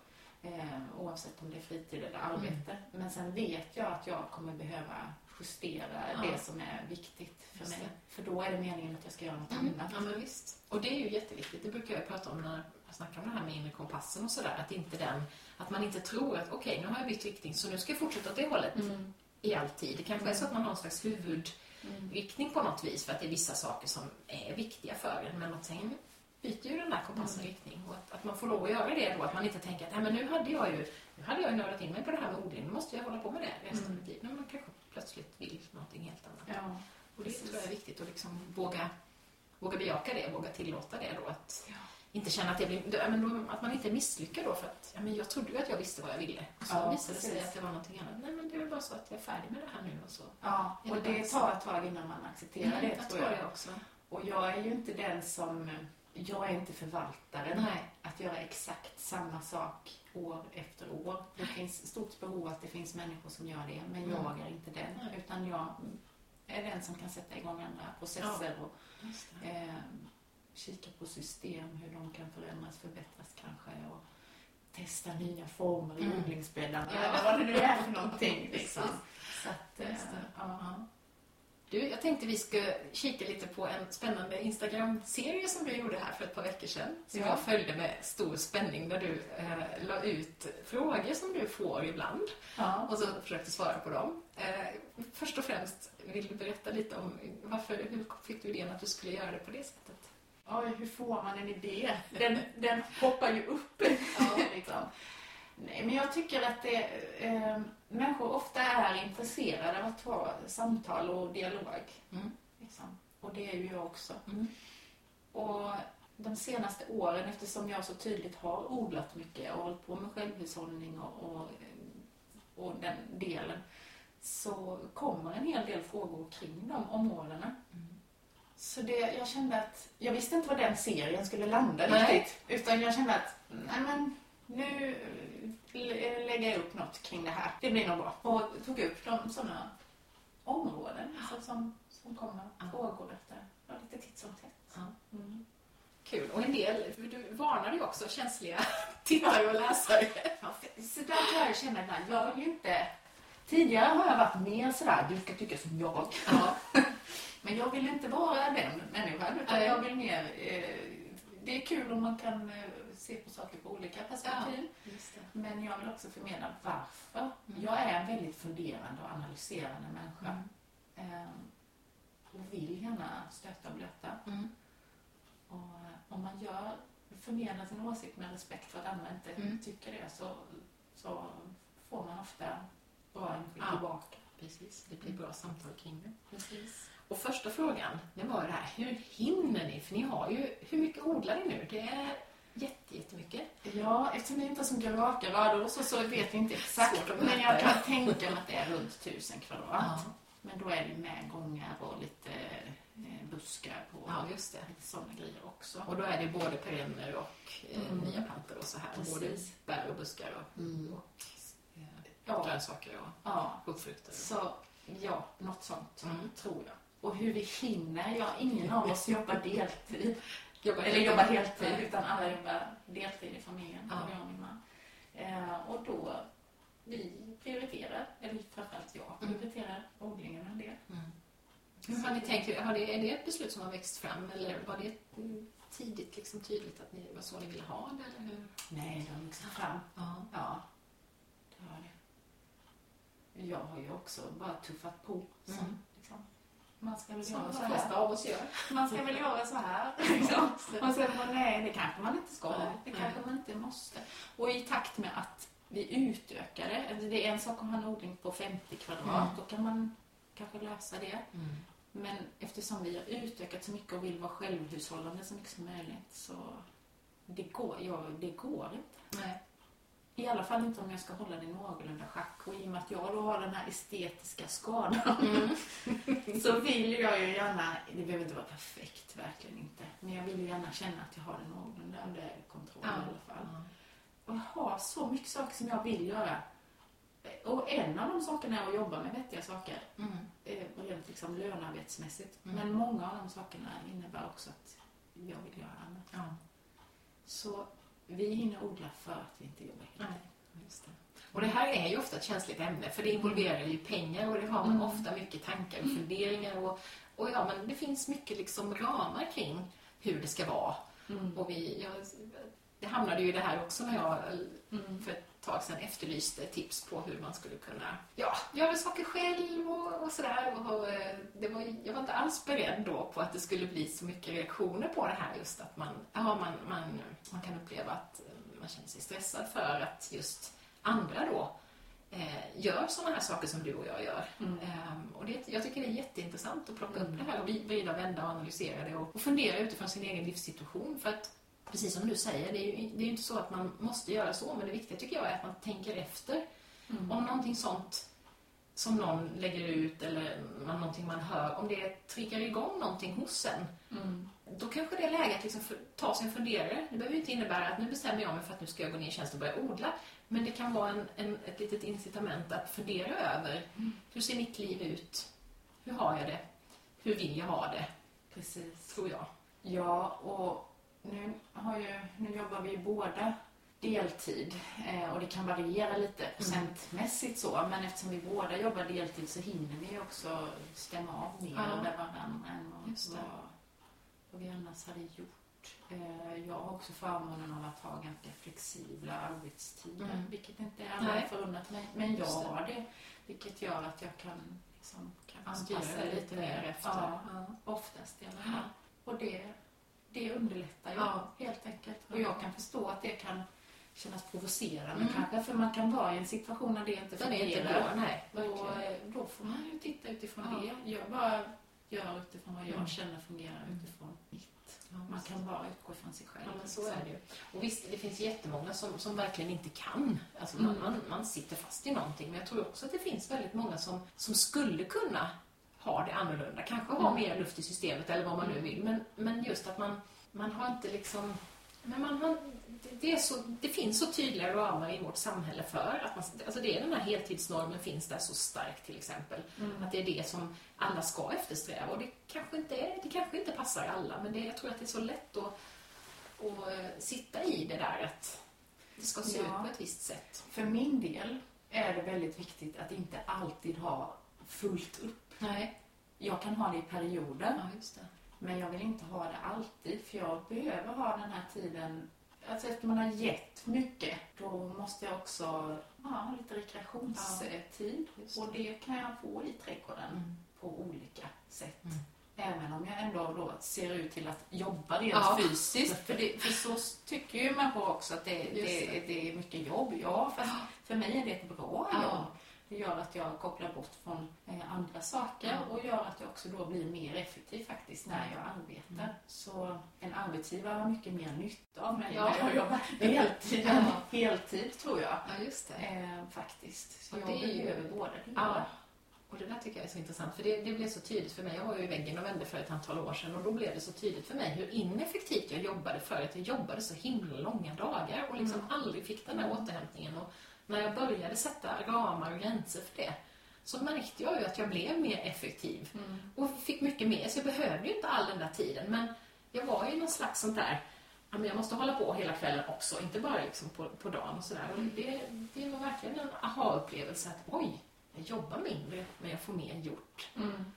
Eh, oavsett om det är fritid eller arbete. Men sen vet jag att jag kommer behöva justera Ja. det som är viktigt för Just mig. det. För då är det meningen att jag ska göra något Mm. annat. Ja, men visst. Och det är ju jätteviktigt. Det brukar jag prata om när jag snackar om det här med inre kompassen och sådär. Att, inte den, att man inte tror att okej, nu har jag bytt riktning så nu ska jag fortsätta åt det hållet Mm. i all tid. Det kanske är så att man har en slags Mm. huvudriktning på något vis för att det är vissa saker som är viktiga för en. Men att sen byter ju den där kompassen Mm. riktning. Och att, att man får lov att göra det då. Att man inte tänker att Nej, men nu hade jag ju nu hade jag nördat in mig på det här med odling. Nu måste jag hålla på med det resten av Mm. mitt liv. Men man kanske plötsligt vill någonting helt annat. Ja. Och det tror jag är viktigt att liksom våga, våga bejaka det, våga tillåta det då. Att Ja. inte känna att, det blir, att man inte är misslyckad då för att ja, men jag trodde ju att jag visste vad jag ville. Och så Ja, visade det sig att det var någonting annat. Nej men det är väl bara så att jag är färdig med det här nu och så. Ja, och det det tar ett tag innan man accepterar det jag tror jag. det också. Och jag är ju inte den som... Jag är inte förvaltaren. Nej. Att göra exakt samma sak år efter år. Det finns stort behov att det finns människor som gör det, men Mm. jag är inte den. Nej. Utan jag är den som kan sätta igång andra processer och Just det. eh, kika på system, hur de kan förändras, förbättras kanske. Och testa nya former i Mm. odlingsbäddarna. Ja. Eller vad det nu är för någonting. Liksom. Så att, ja. Ja. Du, jag tänkte vi ska kika lite på en spännande Instagram-serie som du gjorde här för ett par veckor sedan. Som Ja. jag följde med stor spänning där du eh, la ut frågor som du får ibland. Ja. Och så försökte svara på dem. Eh, först och främst, vill du berätta lite om varför, hur fick du idén att du skulle göra det på det sättet? Oj, hur får man en idé? Den, den hoppar ju upp. liksom. Nej, men jag tycker att det, eh, människor ofta är intresserade av att ha samtal och dialog. Mm. Liksom. Och det är ju jag också. Mm. Och de senaste åren, eftersom jag så tydligt har odlat mycket och hållit på med självhushållning och, och, och den delen, så kommer en hel del frågor kring de områdena. Mm. Så det, jag kände att, jag visste inte var den serien skulle landa Nej. riktigt. Utan jag kände att, nej men, nu eh, lägger jag upp något kring det här. Det blir nog bra. Och tog upp de sådana områden alltså, som, som kommer frågor efter. Ja, lite titt som tätt. Mm. Kul. Och en del, du varnar ju också känsliga tittare och läsare. Så där kan jag känna ibland, jag vill ju inte... Tidigare har jag varit mer sådär, du ska tycka som jag. Ja. Men jag vill inte vara den människan, utan jag vill mer... Eh, det är kul om man kan eh, se på saker på olika perspektiv. Det. Men jag vill också förmedla varför. Mm. Jag är en väldigt funderande och analyserande människa. Mm. Eh, och vill gärna stöta och blöta. Mm. Och eh, om man gör förmedlar sin åsikt med respekt för att andra inte Mm. tycker det så, så får man ofta bra energi Ja. tillbaka. Precis, det blir bra samtal kring det. Precis. Och första frågan, det var det här, hur hinner ni? För ni har ju, hur mycket odlar ni nu? Det är jätte, jättemycket. Ja, eftersom det inte är så mycket raka rador så, så vet vi inte exakt. Men jag ja. kan tänka mig att det är runt tusen kvadrat. Ja. Men då är det med gångar och lite eh, buskar och Ja, just det. sådana grejer också. Och då är det både perenner och eh, Mm. nya plantor och så här. Precis. Både bär och buskar och, Mm. och eh, Ja. grönsaker och Ja, fruktfrukter. så ja, något sånt Mm. tror jag. Och hur vi hinner? Ja, ingen av oss jobbar deltid. Jobbar Eller jobbar heltid, utan alla jobbar deltid i familjen. Ja. jag och min man. Eh, och då, vi prioriterar, eller framförallt jag Mm. prioriterar odlingen en del. Mm. Hur har ni tänkt, har det, är det ett beslut som har växt fram eller var det mm, tidigt liksom tydligt att ni var så ni ville ha det? Eller hur? Nej, det har vuxit fram. Ja. Ja, det har det. Jag har ju också bara tuffat på. Som, Mm. Man ska väl göra så här. av oss gör. Man ska väl göra så här. Liksom. Och sen bara, nej, det kanske man inte ska. Det kanske man inte måste. Och i takt med att vi utökar det, alltså det är en sak att ha en odling på 50 kvadrat, Mm. då kan man kanske lösa det. Mm. Men eftersom vi har utökat så mycket och vill vara självhushållande så mycket som möjligt så det går, ja, det går inte. Nej. I alla fall inte om jag ska hålla det någorlunda schack. Och i och med att jag då har den här estetiska skadan Mm. så vill jag ju gärna, det behöver inte vara perfekt, verkligen inte. Men jag vill ju gärna känna att jag har det någorlunda under kontroll Ja. i alla fall. Och jag har så mycket saker som jag vill göra. Och en av de sakerna är att jobba med vettiga saker. Mm. eh, Rent liksom lönearbetsmässigt. Mm. Men många av de sakerna innebär också att jag vill göra annat. Ja. Så vi hinner odla för att vi inte jobbar just det. Och det här är ju ofta ett känsligt ämne för det involverar ju pengar och det har man Mm. ofta mycket tankar och funderingar och, och ja, men det finns mycket liksom ramar kring hur det ska vara. Mm. Och vi, jag, det hamnade ju i det här också när jag Mm. för tag sedan efterlyste tips på hur man skulle kunna ja, göra saker själv och, och sådär. Och, eh, det var, jag var inte alls beredd då på att det skulle bli så mycket reaktioner på det här just att man, ja, man, man, man kan uppleva att eh, man känner sig stressad för att just andra då eh, gör sådana här saker som du och jag gör. Mm. Ehm, och det, jag tycker det är jätteintressant att plocka upp det här och vrida, vända och analysera det och, och fundera utifrån sin egen livssituation. För att, precis som du säger, det är, ju, det är inte så att man måste göra så, men det viktiga tycker jag är att man tänker efter. Mm. Om någonting sånt som någon lägger ut eller någonting man hör, om det triggar igång någonting hos en, Mm. då kanske det är läge att liksom ta sig en funderare. Det behöver ju inte innebära att nu bestämmer jag mig för att nu ska jag gå ner i tjänst och börja odla. Men det kan vara en, en, ett litet incitament att fundera över Mm. hur ser mitt liv ut? Hur har jag det? Hur vill jag ha det? Precis. Tror jag. Ja, och nu, har ju, nu jobbar vi ju båda deltid eh, och det kan variera lite procentmässigt så, men eftersom vi båda jobbar deltid så hinner vi ju också stämma av mer Ja. med varandra än vad, vad, vi annars hade gjort. Eh, jag har också förmånen av att ha ganska flexibla arbetstider, Mm. vilket inte alla förunnat mig, men jag har det, vilket gör att jag kan liksom, kan Anpassa lite mer efter. Ja. Ja. Oftast i alla fall. Och det, det underlättar ju Ja. helt enkelt. Och jag kan förstå att det kan kännas provocerande Mm. kanske. För man kan vara i en situation när det inte Den är inte fungerar. bra, nej. och eh, då får man ju titta utifrån Ja. det. Jag bara gör utifrån vad jag Mm. känner fungerar utifrån mitt. Ja, Man kan bara utgå från sig själv. Ja, men så är det ju. Och visst, det finns jättemånga som, som verkligen inte kan. Alltså man, Mm. man, man sitter fast i någonting. Men jag tror också att det finns väldigt många som, som skulle kunna ha det annorlunda. Kanske ha Mm. mer luft i systemet eller vad man nu vill. Men, men just att man, man har inte liksom... Men man, man, det, så, det finns så tydliga ramar i vårt samhälle för att man, alltså det är den här heltidsnormen finns där så starkt till exempel. Mm. Att det är det som alla ska eftersträva. Och det kanske inte, är, det kanske inte passar alla, men det, jag tror att det är så lätt att, att eh, sitta i det där att det ska se Ja. ut på ett visst sätt. För min del är det väldigt viktigt att inte alltid ha fullt upp. Nej. Jag kan ha det i perioder. Ja, just det. Men jag vill inte ha det alltid, för jag behöver ha den här tiden. Alltså efter man har gett mycket, då måste jag också ja, ha lite rekreationstid. Det. Och det kan jag få i trädgården Mm. på olika sätt. Mm. även om jag ändå då ser ut till att jobba rent Ja. fysiskt. För, det, för så tycker ju människor också att det, Just det, det är mycket jobb. Ja, fast för mig är det ett bra Ja. jobb. Det gör att jag kopplar bort från eh, andra saker Ja. och gör att jag också då blir mer effektiv faktiskt när jag arbetar. Mm. Så en arbetsgivare har mycket mer nytta av mig Ja. när jag jobbar deltid än Ja. heltid tror jag. Ja, just det. Eh, faktiskt. Så Och jag det är ju- behöver båda Ja. Och det där tycker jag är så intressant, för det, det blev så tydligt för mig. Jag var ju i väggen och vände för ett antal år sedan och då blev det så tydligt för mig hur ineffektivt jag jobbade förut. Jag jobbade så himla långa dagar och liksom aldrig fick den där återhämtningen. Och när jag började sätta ramar och gränser för det så märkte jag ju att jag blev mer effektiv och fick mycket mer. Så jag behövde ju inte all den där tiden, men jag var ju någon slags sånt där jag måste hålla på hela kvällen också, inte bara liksom på, på dagen och sådär. Och det, det var verkligen en aha-upplevelse att oj, jag jobbar mindre men jag får mer gjort. Mm.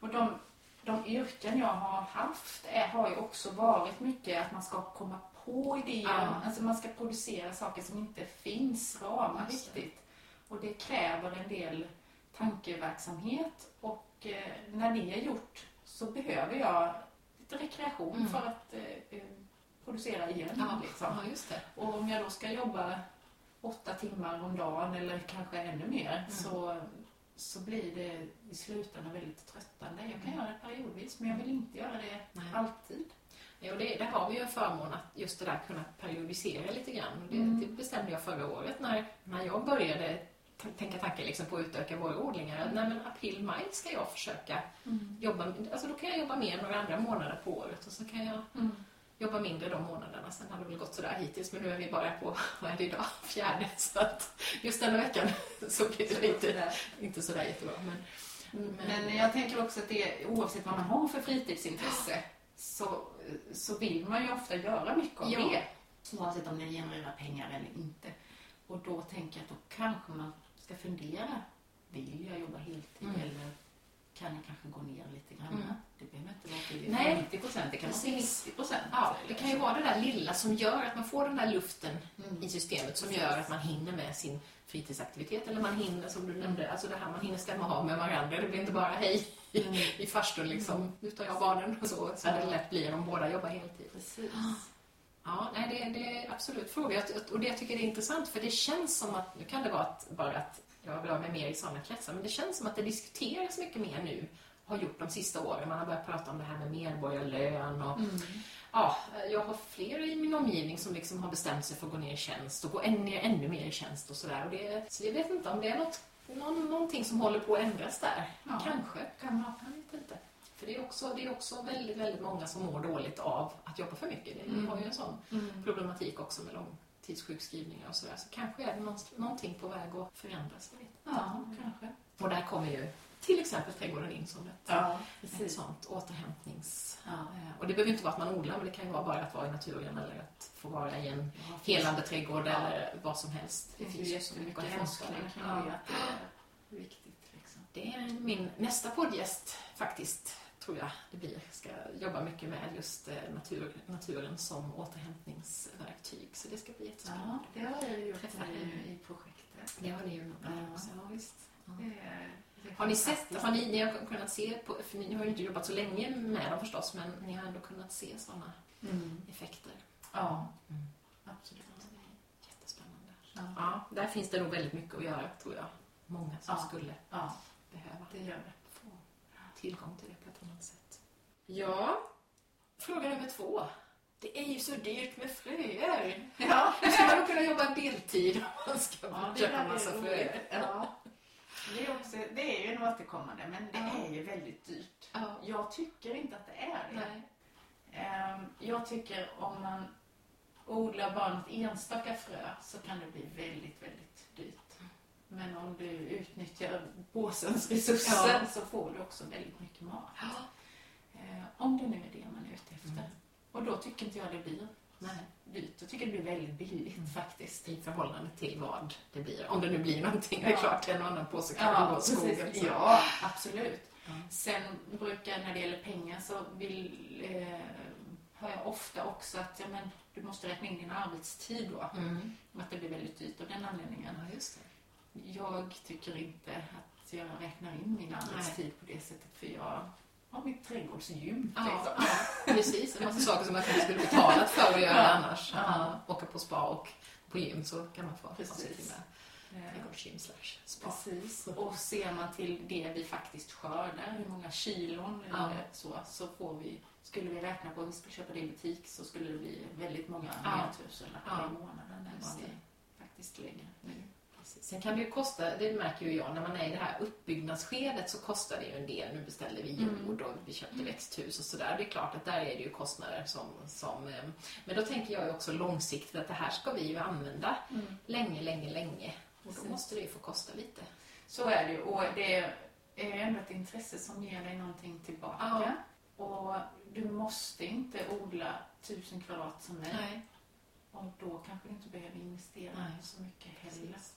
Och de, de yrken jag har haft är, har ju också varit mycket att man ska komma på idéer. Ja. Alltså man ska producera saker som inte finns ramar riktigt. Och det kräver en del tankeverksamhet. Och eh, när det är gjort så behöver jag lite rekreation Mm. för att eh, eh, producera igen. Liksom. ja, just det. Och om jag då ska jobba åtta timmar om dagen eller kanske ännu mer Mm. så, så blir det i slutändan väldigt tröttande. Jag kan göra det periodvis men jag vill inte göra det Nej. alltid. Och det, där har vi ju en förmån att just det där kunna periodisera lite grann. Och Det, Mm. det bestämde jag förra året när, när jag började tänka tankar liksom på att utöka våra odlingar. Att, nej, men april, maj ska jag försöka jobba, alltså då kan jag jobba mer några andra månader på året och så kan jag Mm. jobba mindre de månaderna. Sen har det väl gått sådär hittills, men nu är vi bara på, vad är det idag, fjärde. Så att just denna veckan så blir det lite, inte sådär jättebra. Men, Men jag tänker också att det, oavsett vad man har för fritidsintresse så, så vill man ju ofta göra mycket av Ja. det. Oavsett om det genererar pengar eller inte. Och då tänker jag att då kanske man ska fundera. Vill jag jobba heltid Mm. eller kan jag kanske gå ner lite grann? Mm. Det behöver inte vara till Nej. 50 procent, det kan vara Precis. 60 procent. ja, det kan ju vara det där lilla som gör att man får den där luften Mm. i systemet som gör att man hinner med sin fritidsaktivitet eller man hinner, som du nämnde, alltså det här man hinner stämma av med varandra. Det blir inte bara hej Mm. i farstun liksom, utan jag barnen och så, så det lätt blir om båda jobbar heltid. Precis. Ja, nej, det, det är absolut fråga. Och det jag tycker är intressant, för det känns som att, nu kan det vara att, bara att jag rör mig mer i sådana kretsar, men det känns som att det diskuteras mycket mer nu, har gjort de sista åren. Man har börjat prata om det här med medborgarlön och Mm. Ja, jag har flera i min omgivning som liksom har bestämt sig för att gå ner i tjänst och gå ännu, ner, ännu mer i tjänst och sådär. Så jag vet inte om det är något, någon, någonting som håller på att ändras där. Ja. Kanske, kan man, jag vet inte. För det är, också, det är också väldigt, väldigt många som mår dåligt av att jobba för mycket. Det- Vi Mm. har ju en sån Mm. problematik också med långtidssjukskrivningar och sådär. Så kanske är det någon- någonting på väg att förändras. Jag vet inte. Ja, kanske. Och där kommer ju till exempel trädgården in som ett, Ja, ett sånt återhämtnings... Ja. Och det behöver inte vara att man odlar, men det kan ju vara bara att vara i naturen eller att få vara i en helande trädgård eller vad som helst. Det finns ju så mycket forskning kring Ja. det, det är viktigt. Liksom. Det är min nästa poddgäst faktiskt, tror jag det blir. Ska jobba mycket med just eh, natur, naturen som återhämtningsverktyg. Så det ska bli jättespännande. Ja, det har jag gjort Träffa i projektet. Det har ni ju Ja. ja, visst. Ja. Det det är Har ni sett, har ni, ni har kunnat se, på, för ni har ju inte jobbat så länge med dem förstås, men ni har ändå kunnat se sådana Mm. effekter. Ja, Mm. absolut. Ja, jättespännande. Ja. Ja, där finns det nog väldigt mycket att göra, tror jag. Många som Ja. skulle behöva det gör det. få tillgång till det på ett annat sätt. Ja, fråga nummer två. Det är ju så dyrt med fröer. Ja, Hur ska man kunna jobba deltid om man ska ja köpa massa fröer? Ja. Det är, också, det är ju en återkommande, men det Ja. är ju väldigt dyrt. Ja. Jag tycker inte att det är det. Nej. Ehm, Jag tycker om man odlar bara något enstaka frö så kan det bli väldigt, väldigt dyrt. Men om du utnyttjar båsens resurser Ja. så får du också väldigt mycket mat. Ja. Eh, Om det nu är det man är ute efter. Mm. Och då tycker inte jag det blir Nej. dyrt. Jag tycker det blir väldigt billigt Mm. faktiskt. I förhållande till vad det blir. Om det nu blir någonting. Det är Ja. klart, en och annan påse kan gå åt skogen. Ja, absolut. Ja. Sen brukar när det gäller pengar så vill, eh, hör jag ofta också att ja, men, du måste räkna in din arbetstid då. Mm. Att det blir väldigt dyrt av den anledningen. Ja, just det. Jag tycker inte att jag räknar in min arbetstid på det sättet för jag ha mitt trädgårdsgym. Ja, liksom. ja, precis. En massa saker som man kanske skulle betalat för att göra Ja. annars. Ja. Ja. Åka på spa och på gym så kan man få ha Precis. till med Eh, trädgårdsgym slash spa. Precis. Och ser man till det vi faktiskt skördar, hur många kilon Ja. så, så får vi, skulle vi räkna på att vi skulle köpa det i butik så skulle det bli väldigt många Ja. tusenlappar Ja. i månaden än vad vi faktiskt lägger nu. Precis. Sen kan det ju kosta, det märker ju jag, när man är i det här uppbyggnadsskedet så kostar det ju en del. Nu beställde vi jord och vi köpte växthus och sådär. Det är klart att där är det ju kostnader som, som... eh, Men då tänker jag ju också långsiktigt att det här ska vi ju använda länge, länge, länge. Och då måste det ju få kosta lite. Så är det ju. Och det är ändå ett intresse som ger dig någonting tillbaka. Och du måste inte odla tusen kvadrat som mig. Nej. Och då kanske du inte behöver investera Nej. så mycket heller. Precis.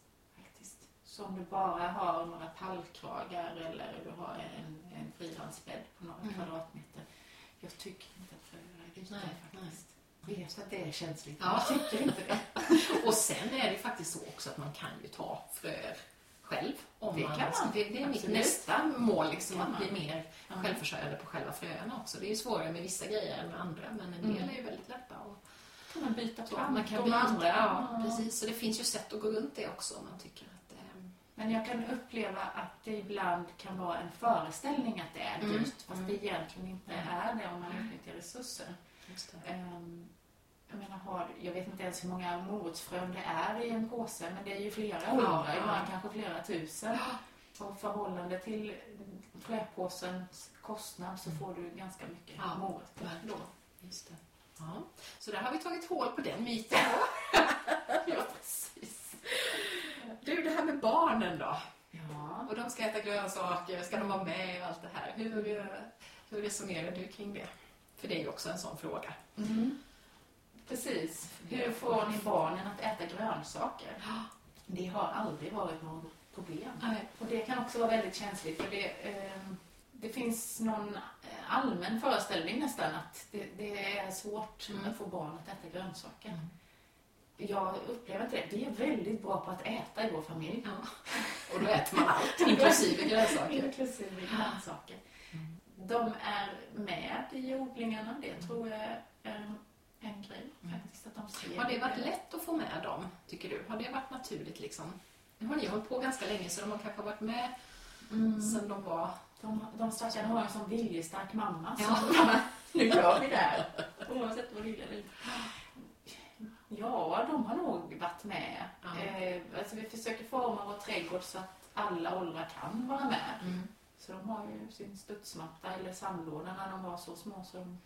Om du bara har några pallkragar eller du har en, en frilandsbädd på några Mm. kvadratmeter. Jag tycker inte att fröer är Nej, faktiskt. Vet att det är känsligt, Ja. men jag tycker inte det. Och sen är det faktiskt så också att man kan ju ta fröer själv. Om Det man, kan man. Det, det är mitt nästa mål, liksom, att bli mer Ja. självförsörjande på själva fröerna också. Det är ju svårare med vissa grejer än med andra, men en del Mm. är ju väldigt lätta. Kan man byta så, plantor man kan byta, andra. ja, precis. Så det finns ju sätt att gå runt det också om man tycker att Men jag kan uppleva att det ibland kan vara en föreställning att det är Mm. dyrt. Fast Mm. det egentligen inte Mm. är det om man utnyttjar resurser. Ehm, jag menar, har, jag vet inte ens hur många morotsfrön det är i en påse, men det är ju flera hundra, ja. ibland kanske flera tusen. Och förhållande till fröpåsens kostnad så får du ganska mycket Ja, morötter då. Just det. Ja. Så där har vi tagit hål på den myten. Ja, precis. Du, det här med barnen då? Ja. Och de ska äta grönsaker, ska de vara med och allt det här? Hur, hur resonerar du kring det? För det är ju också en sån fråga. Mm. Precis. Hur får ni barnen att äta grönsaker? Det har aldrig varit något problem. Nej. Och det kan också vara väldigt känsligt för det, eh, det finns någon eh, allmän föreställning nästan att det, det är svårt Mm. att få barn att äta grönsaker. Mm. Jag upplever inte det. Vi är väldigt bra på att äta i vår familj. Ja. Och då äter man allt, inklusive grönsaker. Inklusive grönsaker. De är med i odlingarna. Det tror jag är en, grej faktiskt. Att de ser Har det varit lätt att få med dem, tycker du? Har det varit naturligt liksom? Nu har ni hållit på ganska länge så de har kanske varit med Mm. sen de var... De, de stackarna har en sån viljestark mamma Ja. som nu gör vi det här. Oavsett vad lilla vi Ja, de har nog varit med. Eh, alltså vi försöker forma vår trädgård så att alla åldrar kan vara med. Mm. Så de har ju sin studsmatta eller sandlåda när de var så små så de,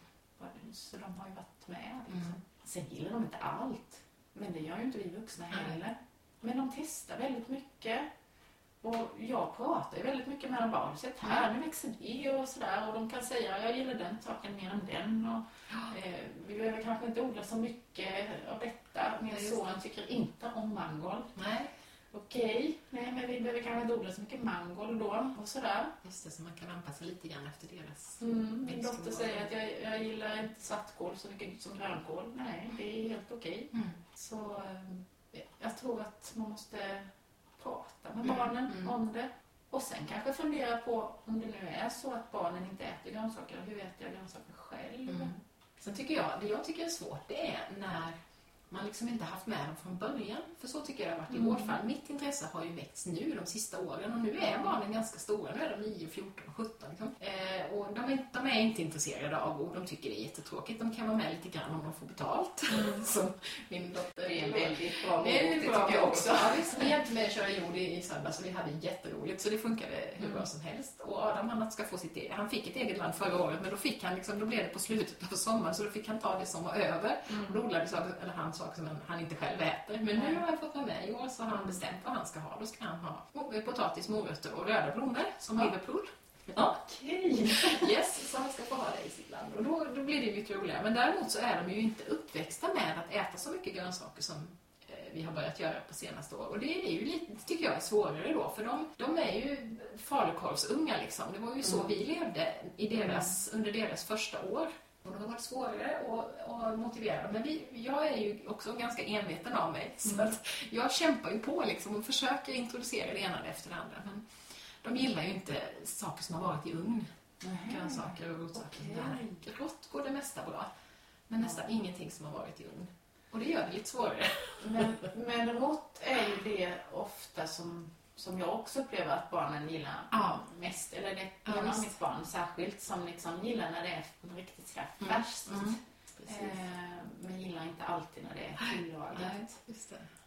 så de har ju varit med. Liksom. Mm. Sen gillar de inte allt. Men det gör ju inte vi vuxna heller. Men de testar väldigt mycket. Och jag pratar ju väldigt mycket med dem. Bara, "Har du sett här, nu växer det och sådär. Och de kan säga, jag gillar den saken mer än den. Och, eh, vi behöver kanske inte odla så mycket av detta. Min Ja, son tycker inte om mangold. Nej, Okej, nej men vi behöver kanske inte odla så mycket mangold då. Och sådär. just det, så man kan anpassa lite grann efter deras... Mm, min dotter säger att jag, jag gillar inte svartkål så mycket som grönkål. Nej, det är helt okej. Mm. Så eh, jag tror att man måste med barnen mm. om det. Och sen kanske fundera på om det nu är så att barnen inte äter grönsaker, hur äter jag grönsaker själv? Mm. Sen tycker jag, det jag tycker är svårt, det är när man liksom inte haft med dem från början. För så tycker jag det har varit i Mm. vårt fall. Mitt intresse har ju väckts nu de sista åren och nu är barnen ganska stora. Nu är de 9, 14 och 17. Liksom. Eh, och de är, de är inte intresserade av ord. De tycker det är jättetråkigt. De kan vara med lite grann om de får betalt. Som min dotter. Det är en väldigt bra Det är en bra tycker jag också. Ja, visst, vi hjälpte med att köra jord i, i söndags och vi hade jätteroligt så det funkade hur bra som helst. Och Adam han ska få sitt eget, han fick ett eget land förra året men då fick han liksom, då blev det på slutet av sommaren så då fick han ta det som var över. Och då odlade eller han saker som han, inte själv äter. Men nu har jag fått vara med i år så har han bestämt vad han ska ha. Då ska han ha potatis, morötter och röda blommor som Ja. Liverpool. Okej. Yes, så han ska få ha det i sitt land. Och då, då blir det lite roligare. Men däremot så är de ju inte uppväxta med att äta så mycket grönsaker som eh, vi har börjat göra på senaste år. Och det är ju lite, tycker jag är svårare då, för de, de är ju falukorvsunga liksom. Det var ju så Mm. vi levde i deras, under deras första år. Det har varit svårare att, motivera. Men vi, jag är ju också ganska enveten av mig. Så Mm. att jag kämpar ju på liksom och försöker introducera det ena efter det andra. Men de gillar ju inte saker som har varit i ugn. Grönsaker och rotsaker. Där. Rått går det mesta bra. Men nästan ingenting som har varit i ugn. Och det gör det lite svårare. Men, men rått är ju det ofta som, som jag också upplever att barnen gillar Ja. mest. Eller det Ja, är mitt barn särskilt som liksom gillar när det är riktigt här Mm. färskt. Mm. Eh, men gillar inte alltid när det är tillagat.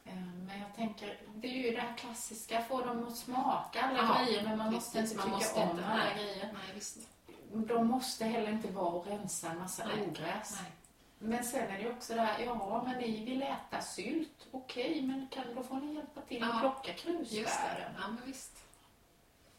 Eh, Men jag tänker, det är ju det här klassiska, få dem att smaka alla Ja, grejer men man måste inte man tycka måste om inte, alla nej. grejer. Nej. De måste heller inte vara och rensa en massa ogräs. Nej. Men sen är det också det här, ja men ni vill äta sylt, okej men kan, då får ni hjälpa till att Ja, plocka Just det. krusbären Ja, men visst.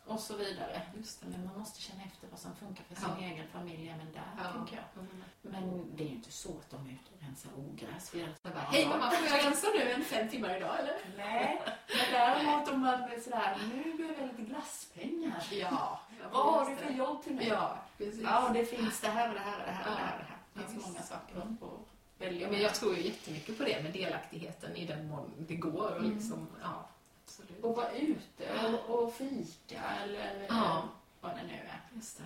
och så vidare. Just det. Men man måste känna efter vad som funkar för sin Ja. egen familj även där, Ja. tänker jag. Mm. Men det är ju inte så att de är ute och rensar ogräs. bara. Hej mamma, får jag rensa nu en fem timmar idag eller? Nej, men däremot om man är sådär, nu behöver jag lite glasspengar. Ja. Vad har du för jobb till mig? Ja, precis. Ja, det finns det här och det här och det här och det här. Det, Ja, finns många saker Mm. att välja Ja, men jag tror ju jättemycket på det med delaktigheten i den mån det går. Och Mm. liksom, ja, absolut. Och vara ute och, och fika eller Ja. vad det nu är. Just det.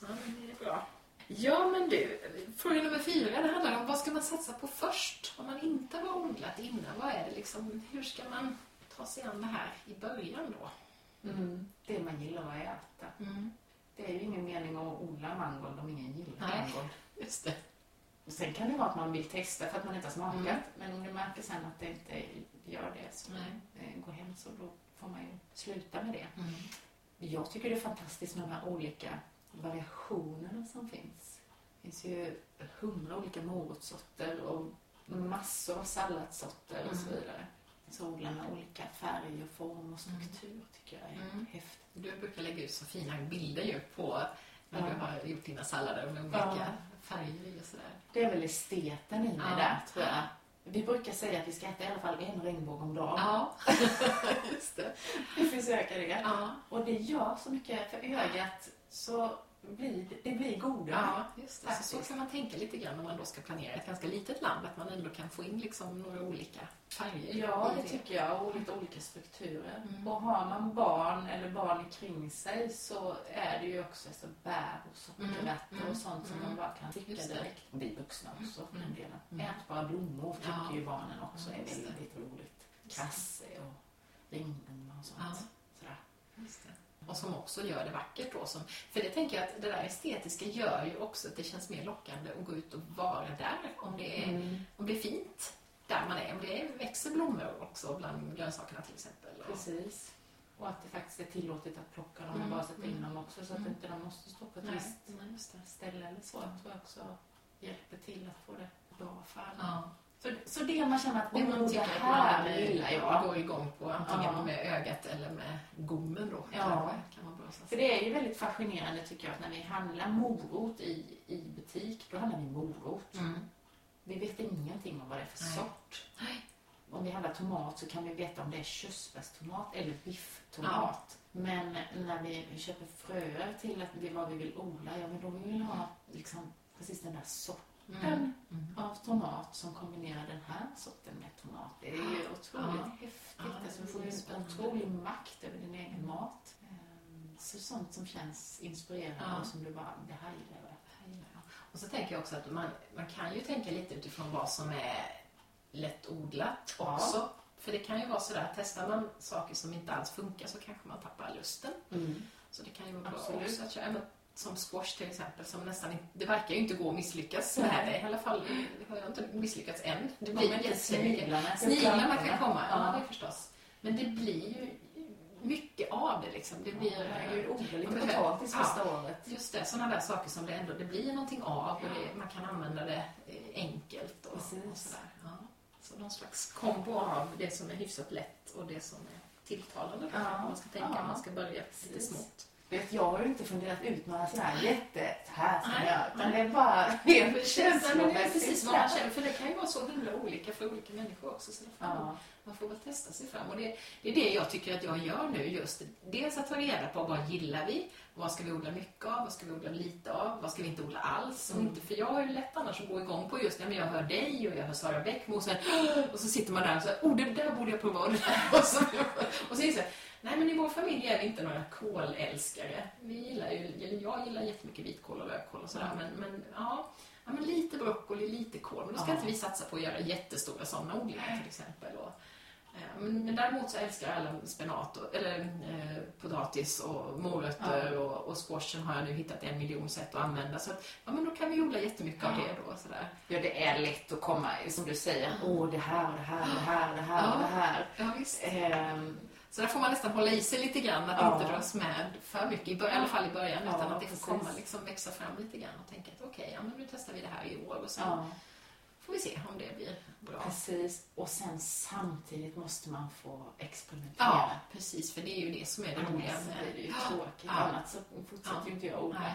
Ja, men det är bra. Ja, men du. Fråga nummer fyra, det handlar om vad ska man satsa på först? Om man inte har odlat innan, vad är det liksom, hur ska man ta sig an det här i början då? Mm. Det man gillar att äta. Det är ju ingen mening att odla mangold om ingen gillar Nej. mangold. Just det. Och sen kan det vara att man vill testa för att man inte har smakat. Mm. Men om du märker sen att det inte gör det så Nej. eh, gå hem så då får man ju sluta med det. Jag tycker det är fantastiskt med de här olika variationerna som finns. Det finns ju hundra olika morotssorter och massor av salladssorter och så Mm. vidare. Så odla med olika färg och form och struktur tycker jag är Mm. häftigt. Du brukar lägga ut så fina bilder ju på när Ja. du har gjort dina sallader med olika Ja. Färger i och sådär. Det är väl esteten i mig Ja. där tror jag. Vi brukar säga att vi ska äta i alla fall en regnbåge om dagen. Ja, just det. Vi försöker det. Ja, Och det gör så mycket för ögat så blir det, det blir godare. ja just det. Så, så kan man tänka lite grann om man då ska planera ett ganska litet land, att man ändå kan få in liksom några olika färger. Ja, i det tycker jag. Och lite olika strukturer. Mm. Och har man barn eller barn kring sig så är det ju också så bär och sockerrötter Mm. och sånt som Mm. man bara kan det. direkt. Vi vuxna också för den Mm. delen. Mm. Ätbara blommor tycker Ja. ju barnen också är det. väldigt roligt. Kasse och ringblomma och sånt. Ja. Sådär. Och som också gör det vackert då. Som, för det tänker jag att det där estetiska gör ju också att det känns mer lockande att gå ut och vara där. Om det är, Mm. om det är fint där man är. Om det växer blommor också bland grönsakerna till exempel. Och, Precis. Och att det faktiskt är tillåtet att plocka dem och Mm. bara sätta in Mm. dem också så att Mm. inte de måste stå på ett nej, visst ställe eller så. Ja. Jag tror jag också hjälper till att få det bra färdigt. Ja. Så, så det man känner att Det man det tycker att man gillar jag. går igång på antingen Ja. med ögat eller med gommen då. Ja. Kan man För det är ju väldigt fascinerande tycker jag att när vi handlar morot i, i butik, då handlar vi morot. Mm. Vi vet ingenting om vad det är för Nej. sort. Nej. Om vi handlar tomat så kan vi veta om det är körsbärstomat eller bifftomat. Men när vi köper fröer till att vi, vad vi vill odla, ja men då vill vi ha liksom precis den där sorten Mm. Mm. av tomat som kombinerar den här sorten med tomat. Det är ju otroligt Ja. häftigt. Ja, alltså, det får en otrolig makt över din egen mat. Ehm, Så sånt som känns inspirerande Ja. och som du bara, det här gillar jag. Och så tänker jag också att man, man kan ju tänka lite utifrån vad som är lättodlat Ja. också. För det kan ju vara sådär, testar man saker som inte alls funkar så kanske man tappar lusten. Så det kan ju vara bra också att köra, som squash till exempel, som nästan inte, det verkar ju inte gå att misslyckas med det. I alla fall det har jag inte misslyckats än. Det De blir inte jättemycket. sniglarna. Kan komma, ja, Ja. det förstås. Men det blir ju mycket av det liksom. Det blir... Herregud, odla lite potatis ja. första året. Just det, sådana där saker som det ändå det blir någonting av och det, man kan använda det eh, enkelt och, och sådär. Ja. Så någon slags kombo av det som är hyfsat lätt och det som är tilltalande. Ja. Man ska tänka Ja. man ska börja lite smått. Vet, jag har ju inte funderat ut några sådana här jätte, här ska Nej. jag utan det är bara helt men det är känslomässigt. precis vad man känner, för det kan ju vara så himla olika för olika människor också. Så får man, Ja. man får väl testa sig fram. Och det, det är det jag tycker att jag gör nu. just Dels att ta reda på vad gillar vi, vad ska vi odla mycket av, vad ska vi odla lite av, vad ska vi inte odla alls. Och Mm. inte, för jag har ju lätt annars att gå igång på just, ja, men jag hör dig och jag hör Sara Bäckmo och så, här, och så sitter man där och så oh det där borde jag prova. Och, och så, och så det så här, Nej, men i vår familj är vi inte några kålälskare. Vi gillar ju, eller jag gillar jättemycket vitkål och rödkål och sådär, men, men ja. Ja, men lite broccoli, lite kål. Men då ska Ja. inte vi satsa på att göra jättestora sådana odlingar till exempel. Och, eh, men, men däremot så älskar alla spenat, och, eller eh, potatis och morötter och, och squashen har jag nu hittat en miljon sätt att använda. Så att, ja, men då kan vi odla jättemycket av Ja. det då. Sådär. Ja, det är lätt att komma, som du säger, åh det här och det här och det här och det här och det här. Ja, visst. Ehm, Så där får man nästan hålla i sig lite grann, att Ja. inte dras med för mycket, i, bör- i alla fall i början, Ja, utan att det får komma, liksom, växa fram lite grann och tänka att okej, ja, men nu testar vi det här i år och sen ja, får vi se om det blir bra. precis. Och sen samtidigt måste man få experimentera. Ja, precis, för det är ju det som är det roliga Annars med... blir det ju Ja. tråkigt. Ja. Annars så fortsätter Ja. ju inte jag odla.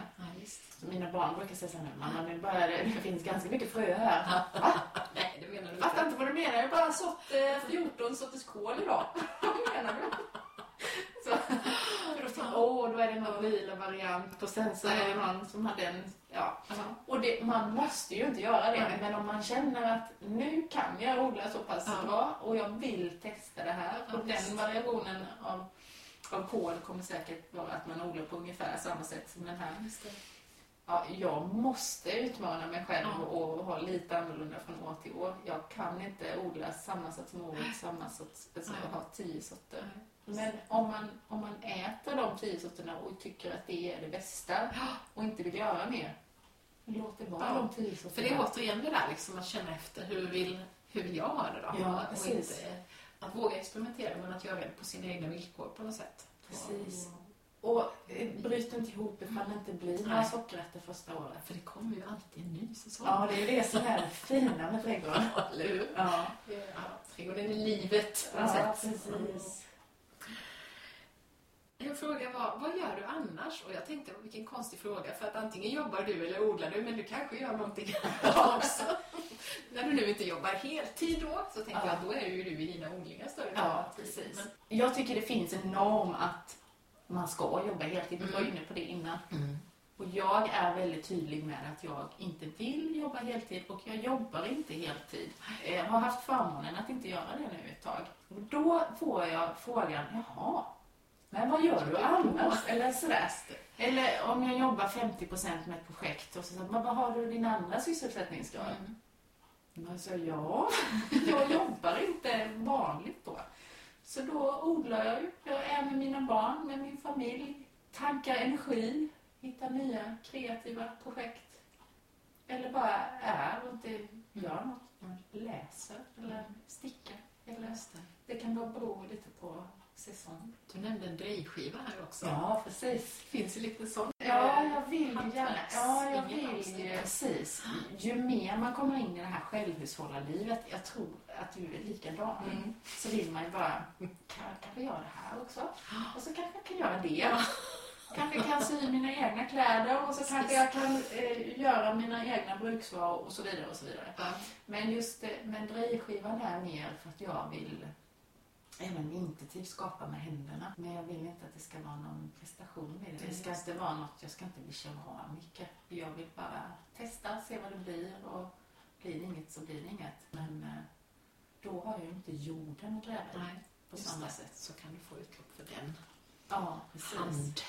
Mina barn brukar säga så här mamma nu börjar det, det finns ganska mycket frö här. Nej, det menar du Fattar inte. inte vad du menar, jag har bara sått eh, 14 sorters kål idag. Menar du? Så, för då tänkte åh, då är det någon lila variant. Och sen så är det någon som hade en, ja. Och det, man måste ju inte göra det, men om man känner att nu kan jag odla så pass bra och jag vill testa det här. Och den variationen av, av kål kommer säkert vara att man odlar på ungefär samma sätt som den här. Ja, jag måste utmana mig själv Ja. och ha lite annorlunda från år till år. Jag kan inte odla samma sorts morot, samma sorts, alltså Nej. ha tio sorter. Men om man, om man äter de tio sorterna och tycker att det är det bästa och inte vill göra mer, låt det vara Ja, de tio För sorterna. det är återigen det där liksom, att känna efter hur vill, hur vill jag ha det då? Ja, och precis. inte, att våga experimentera, men att göra det på sina egna villkor på något sätt. Precis. Och- eh, bryt inte ihop ifall det inte blir några Nej. sockerrätter första året. För det kommer ju alltid en ny säsong. Ja, det är det som är det fina med trädgården. eller hur? Ja, Ja, trädgården är livet på något ja sätt. precis. En fråga var, vad gör du annars? Och jag tänkte, vilken konstig fråga, för att antingen jobbar du eller odlar du, men du kanske gör någonting annat också. När du nu inte jobbar heltid då, så tänker Ja. jag att då är ju du i dina odlingar större Ja, precis. Men, Jag tycker det finns en norm att man ska jobba heltid. Vi var Mm. inne på det innan. mm. Och jag är väldigt tydlig med att jag inte vill jobba heltid och jag jobbar inte heltid. Jag har haft förmånen att inte göra det nu ett tag. Och då får jag frågan, jaha, men vad gör du annars? Eller sådär. Eller om jag jobbar 50% med ett projekt och så säger man, vad har du din andra sysselsättningsgrad? Mm. Men så ja, jag jobbar inte vanligt då. Så då odlar jag ju. Jag är med mina barn, med min familj, tankar energi, hittar nya kreativa projekt. Eller bara är och inte gör något. Läser eller stickar. Eller det. kan vara bero lite på säsong. Du nämnde en drejskiva här också. Ja, precis. Finns det lite sånt? Ja, jag vill ju gärna. Ja, jag vill. Precis. Ju mer man kommer in i det här självhushållarlivet, jag tror att du är likadan, Mm. så vill man ju bara, kan jag kanske göra det här också? Och så kanske jag kan göra det. Kanske kan sy mina egna kläder och så kanske jag kan eh, göra mina egna bruksvaror och så vidare och så vidare. Ja. Men just eh, men drejskivan är mer för att jag vill även vintertid skapa med händerna. Men jag vill inte att det ska vara någon prestation med det. Det ska inte vara något, jag ska inte bli mycket. Jag vill bara testa, se vad det blir och blir det inget så blir det inget. Men eh, då har jag ju inte jorden att gräva i Nej, på samma det. sätt. Så kan du få utlopp för den Ja, precis.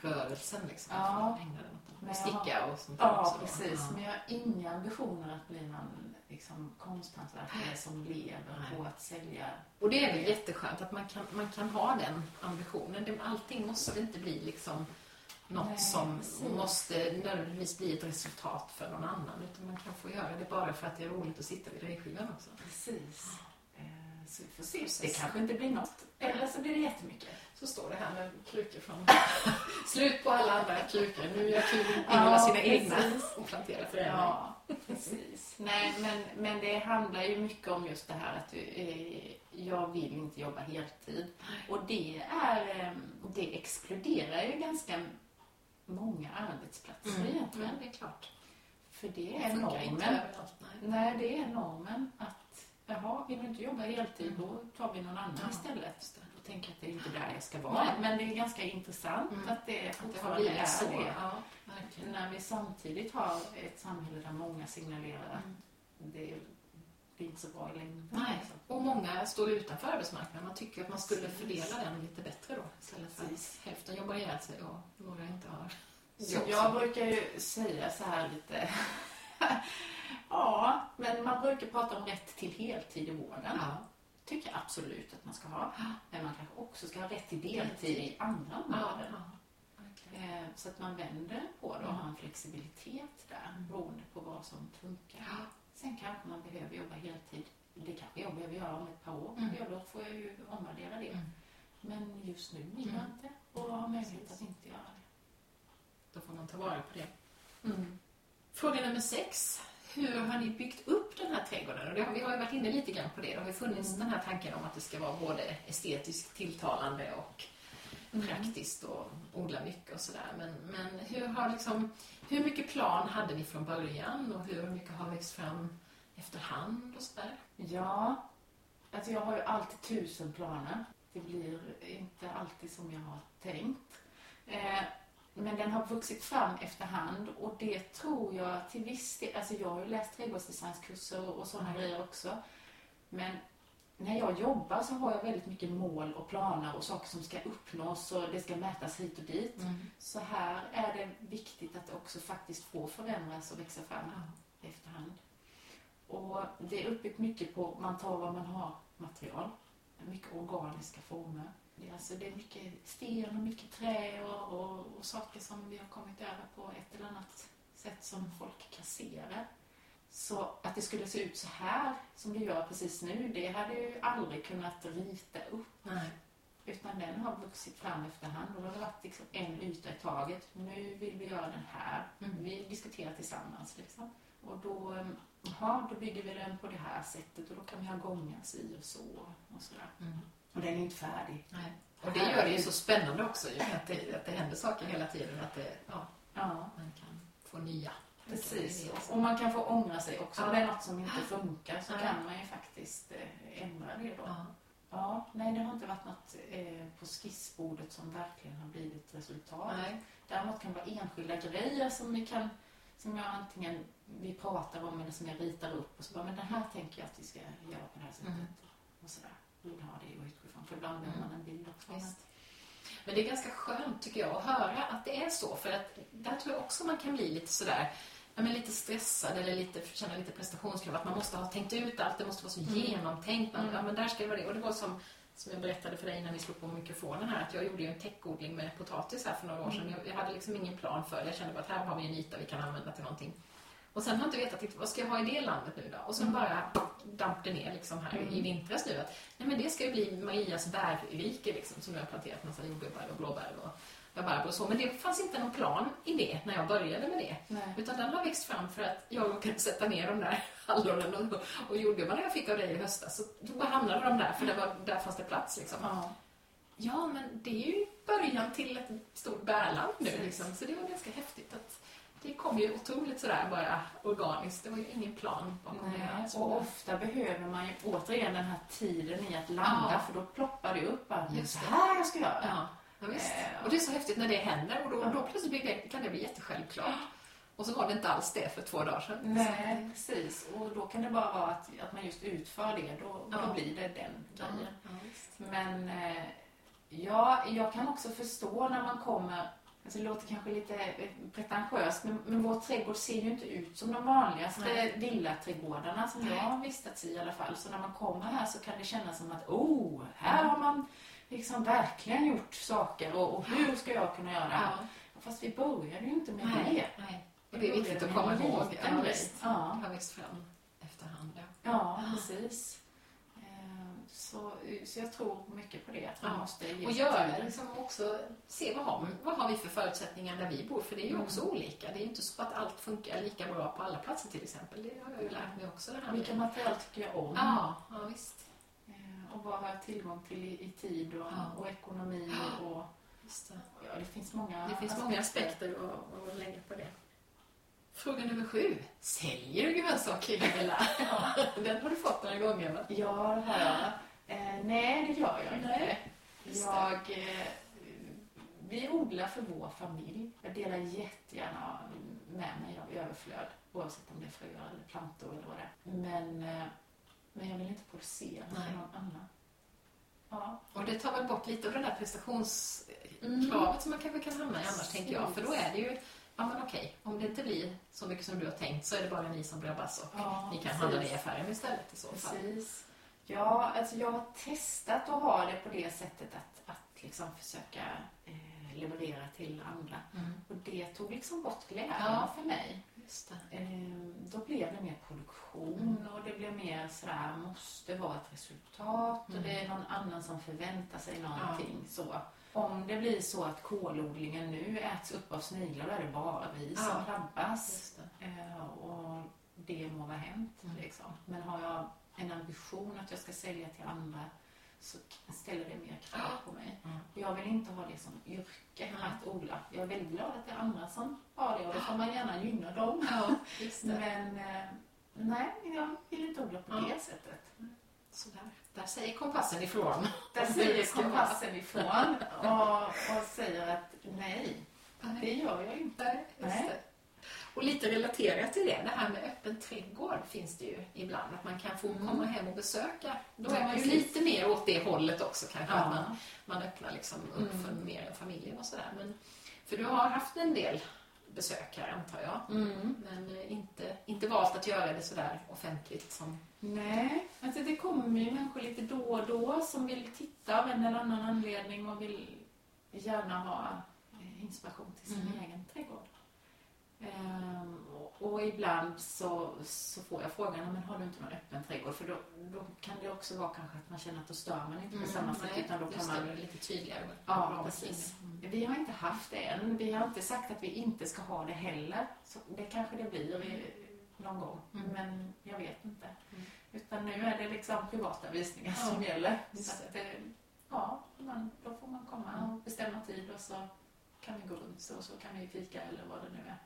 handrörelsen liksom. Ja. Har- sticka och sånt där Ja, också. precis. Ja. Men jag har inga ambitioner att bli någon liksom, konsthantverkare som lever på att sälja. Och det är väl jätteskönt att man kan, man kan ha den ambitionen. Det, allting måste inte bli liksom något Nej, som precis. måste nödvändigtvis bli ett resultat för någon annan. Utan man kan få göra det bara för att det är roligt att sitta vid drejskivan också. Precis. Eh, Så vi får se. Precis. Det kanske inte blir något. Eller så blir det jättemycket. Så står det här med krukor från... Slut på alla andra krukor. Nu gör Ingela sina egna precis. och planterar för. Ja, precis. Nej, men, men det handlar ju mycket om just det här att eh, jag vill inte jobba heltid. Och det är, eh, det exkluderar ju ganska många arbetsplatser Mm. egentligen. Men det är klart. För det Det är inte normen. överallt. Nej. Nej, det är normen att jaha, vill du inte jobba heltid då tar vi någon annan Ja, istället. Tänker att det är inte där jag ska vara. Nej. Men det är ganska intressant Mm. att det fortfarande är så. det. Ja. När vi samtidigt har ett samhälle där många signalerar att Mm. det, det blir inte så bra i längden. Nej, och många står utanför arbetsmarknaden. Man tycker att man skulle fördela den lite bättre då. Istället för att hälften jobbar ihjäl sig och några inte har Så jag brukar ju säga så här lite... ja, men man brukar prata om rätt till heltid i vården. Ja. Tycker jag absolut att man ska ha. Men man kanske också ska ha rätt till deltid i andra områden. verkligen. Eh, Så att man vänder på det och Mm. har en flexibilitet där beroende på vad som funkar. Sen kanske man behöver jobba heltid. Det kanske jag behöver göra om ett par år. Mm. Ja, då får jag ju omvärdera det. Mm. Men just nu vill Mm. jag inte och har möjlighet att inte göra det. Då får man ta vara på det. Mm. Fråga nummer sex. Hur har ni byggt upp den här trädgården? Och det har, vi har ju varit inne lite grann på det. Det har ju funnits Mm. den här tanken om att det ska vara både estetiskt tilltalande och Mm. praktiskt och odla mycket och sådär. Men, men hur, har liksom, hur mycket plan hade ni från början och hur mycket har växt fram efterhand och sådär? Ja, alltså jag har ju alltid tusen planer. Det blir inte alltid som jag har tänkt. Eh, men den har vuxit fram efterhand och det tror jag till viss del, alltså jag har ju läst trädgårdsdesignskurser och sådana Mm. grejer också. Men när jag jobbar så har jag väldigt mycket mål och planer och saker som ska uppnås och det ska mätas hit och dit. Så här är det viktigt att det också faktiskt får förändras och växa fram Ja. efterhand. Och det är uppbyggt mycket på, man tar vad man har material, mycket organiska former. Det är, alltså, det är mycket sten och mycket trä och, och, och saker som vi har kommit över på ett eller annat sätt som folk kasserar. Så att det skulle se ut så här som det gör precis nu, det hade jag ju aldrig kunnat rita upp. Nej. Utan den har vuxit fram efterhand och det har varit liksom en yta i taget. Nu vill vi göra den här. Mm. Vi diskuterar tillsammans. Liksom. Och då, ehm, jaha, då bygger vi den på det här sättet och då kan vi ha gångar si och så. Och, sådär. Mm. Och den är inte färdig. Nej. Och det gör det ju så spännande också, ju, att, det, att det händer saker hela tiden. Att det, ja, Ja, man kan få nya precis. Och man kan få ångra sig också. Ja. Om det är något som inte funkar så Ja. kan man ju faktiskt eh, ändra det då. Ja. Ja, nej, det har inte varit något eh, på skissbordet som verkligen har blivit resultat. Nej. Däremot kan det vara enskilda grejer som vi kan som jag antingen vi pratar om eller som jag ritar upp och så bara, men den här tänker jag att vi ska göra på det här sättet. Mm. Och sådär. Vill ha det ifrån. För ibland behöver Mm. man en bild också. Visst. Men det är ganska skönt tycker jag att höra att det är så. För att där tror jag också man kan bli lite sådär ja, men lite stressad eller lite, känna lite prestationskrav. Att man måste ha tänkt ut allt, det måste vara så Mm. genomtänkt. Man, Mm. Ja, men där ska det vara det. Och det var som, som jag berättade för dig innan vi slog på mikrofonen här, att jag gjorde ju en täckodling med potatis här för några år sedan. Mm. Jag, jag hade liksom ingen plan för det. Jag kände bara att här har vi en yta vi kan använda till någonting. Och sen har jag inte vetat vad ska jag ha i det landet nu då? Och sen Mm. bara damp det ner liksom här Mm. i vintras nu att nej men det ska ju bli Marias bärrike liksom som jag har planterat massa jordgubbar och blåbär och rabarber och så. Men det fanns inte någon plan i det när jag började med det. Nej. Utan den har växt fram för att jag råkade sätta ner de där hallonen och, och jordgubbarna jag fick av dig i höstas. Så då bara hamnade de där för det var, där fanns det plats liksom. Ja. Ja, men det är ju början till ett stort bärland nu liksom. Så det var ganska häftigt att det kom ju otroligt sådär bara organiskt. Det var ju ingen plan bakom det. Nej, Så- och ofta behöver man ju återigen den här tiden i att landa Ja. för då ploppar det upp att det är Just det. här jag ska göra. Ja, ja. Eh, Och det är så häftigt när det händer och då, Ja. då plötsligt blir det, kan det bli jättesjälvklart. Och så var det inte alls det för två dagar sedan. Nej, precis. Och då kan det bara vara att, att man just utför det. Då, Ja. då blir det den grejen. Men eh, ja, jag kan också förstå när man kommer Alltså det låter kanske lite eh, pretentiöst, men, men vår trädgård ser ju inte ut som de vanligaste Nej. villaträdgårdarna som Nej. jag har vistats i i alla fall. Så när man kommer här så kan det kännas som att oh, här har man liksom verkligen gjort saker och, och hur ska jag kunna göra? Ja. Fast vi började ju inte med Nej, det. nej. Och det är viktigt att komma ihåg. Ja. Ja. Det har växt fram efterhand. Ja. Ja, precis. Så, så jag tror mycket på det, att man Ja. måste ge Och göra liksom också, se vad har, vad har vi för förutsättningar där vi bor? För det är ju Mm. också olika. Det är ju inte så att allt funkar lika bra på alla platser till exempel. Det har jag ju lärt mig också. Det här Vilka material tycker jag om? Ja, ja, visst. Eh, Och vad har jag tillgång till i, i tid och, Ja. och ekonomi Ja. och det. ja, det finns många Det finns många aspekter att, att lägga på det. Fråga nummer sju. Säljer du grönsaker, Gunilla? Den har du fått några gånger, va? Ja, det har jag. Eh, nej, det gör jag inte. Jag, eh, vi odlar för vår familj. Jag delar jättegärna med mig av överflöd, oavsett om det är fröer eller plantor eller vad det är. Men eh, Men jag vill inte producera för någon annan. Ja. Och det tar väl bort lite av det där prestationskravet Mm. som man kanske kan hamna i annars, tänker jag. För då är det ju, ja men okej, om det inte blir så mycket som du har tänkt så är det bara ni som drabbas och Ja, ni kan precis. handla det i affären istället i så fall. Precis. Ja, alltså jag har testat att ha det på det sättet att, att liksom försöka eh, leverera till andra. Mm. Och det tog liksom bort glädjen Ja. för mig. Eh, då blev det mer produktion och det blev mer sådär, måste vara ett resultat och Mm. det är någon annan som förväntar sig någonting. Så. Om det blir så att kolodlingen nu äts upp av sniglar, då är det bara vi som Ja. drabbas. Det. Eh, och det må vara hänt. Mm. Liksom. Men har jag en ambition att jag ska sälja till andra så ställer det mer krav på mig. Mm. Jag vill inte ha det som yrke Nej. att odla. Jag är väldigt glad att det är andra som har det och då får man gärna gynna dem. Ja. Men eh, nej, jag vill inte odla på Ja. det sättet. Sådär. Där säger kompassen ifrån. Där säger kompassen ifrån och, och säger att nej, det gör jag inte. Nej. Och lite relaterat till det, det här med öppen trädgård finns det ju ibland. Att man kan få Mm. komma hem och besöka. Då Ja, är man ju lite mer åt det hållet också kanske. Att man, Ja. man öppnar liksom upp Mm. för mer än familjen och sådär. Men, för du har haft en del besök här antar jag. Mm. Men eh, inte, inte valt att göra det sådär offentligt som... Nej, alltså det kommer ju människor lite då och då som vill titta av en eller annan anledning och vill gärna ha inspiration till sin Mm. egen trädgård. Ehm, och, ibland så, så får jag frågan, men har du inte någon öppen trädgård? För då, då kan det också vara kanske att man känner att då stör man inte på samma sätt. Utan då kan man det, lite tydligare. Ja, precis. beskrivning. Vi har inte haft det än. Vi har inte sagt att vi inte ska ha det heller. Så det kanske det blir i- någon gång. Mm. Men jag vet inte. Mm. Utan nu är det liksom privata visningar Ja, som gäller. just Så att, eh, ja, man, då får man komma Mm. och bestämma tid och så kan vi gå runt så, så kan vi fika eller vad det nu är.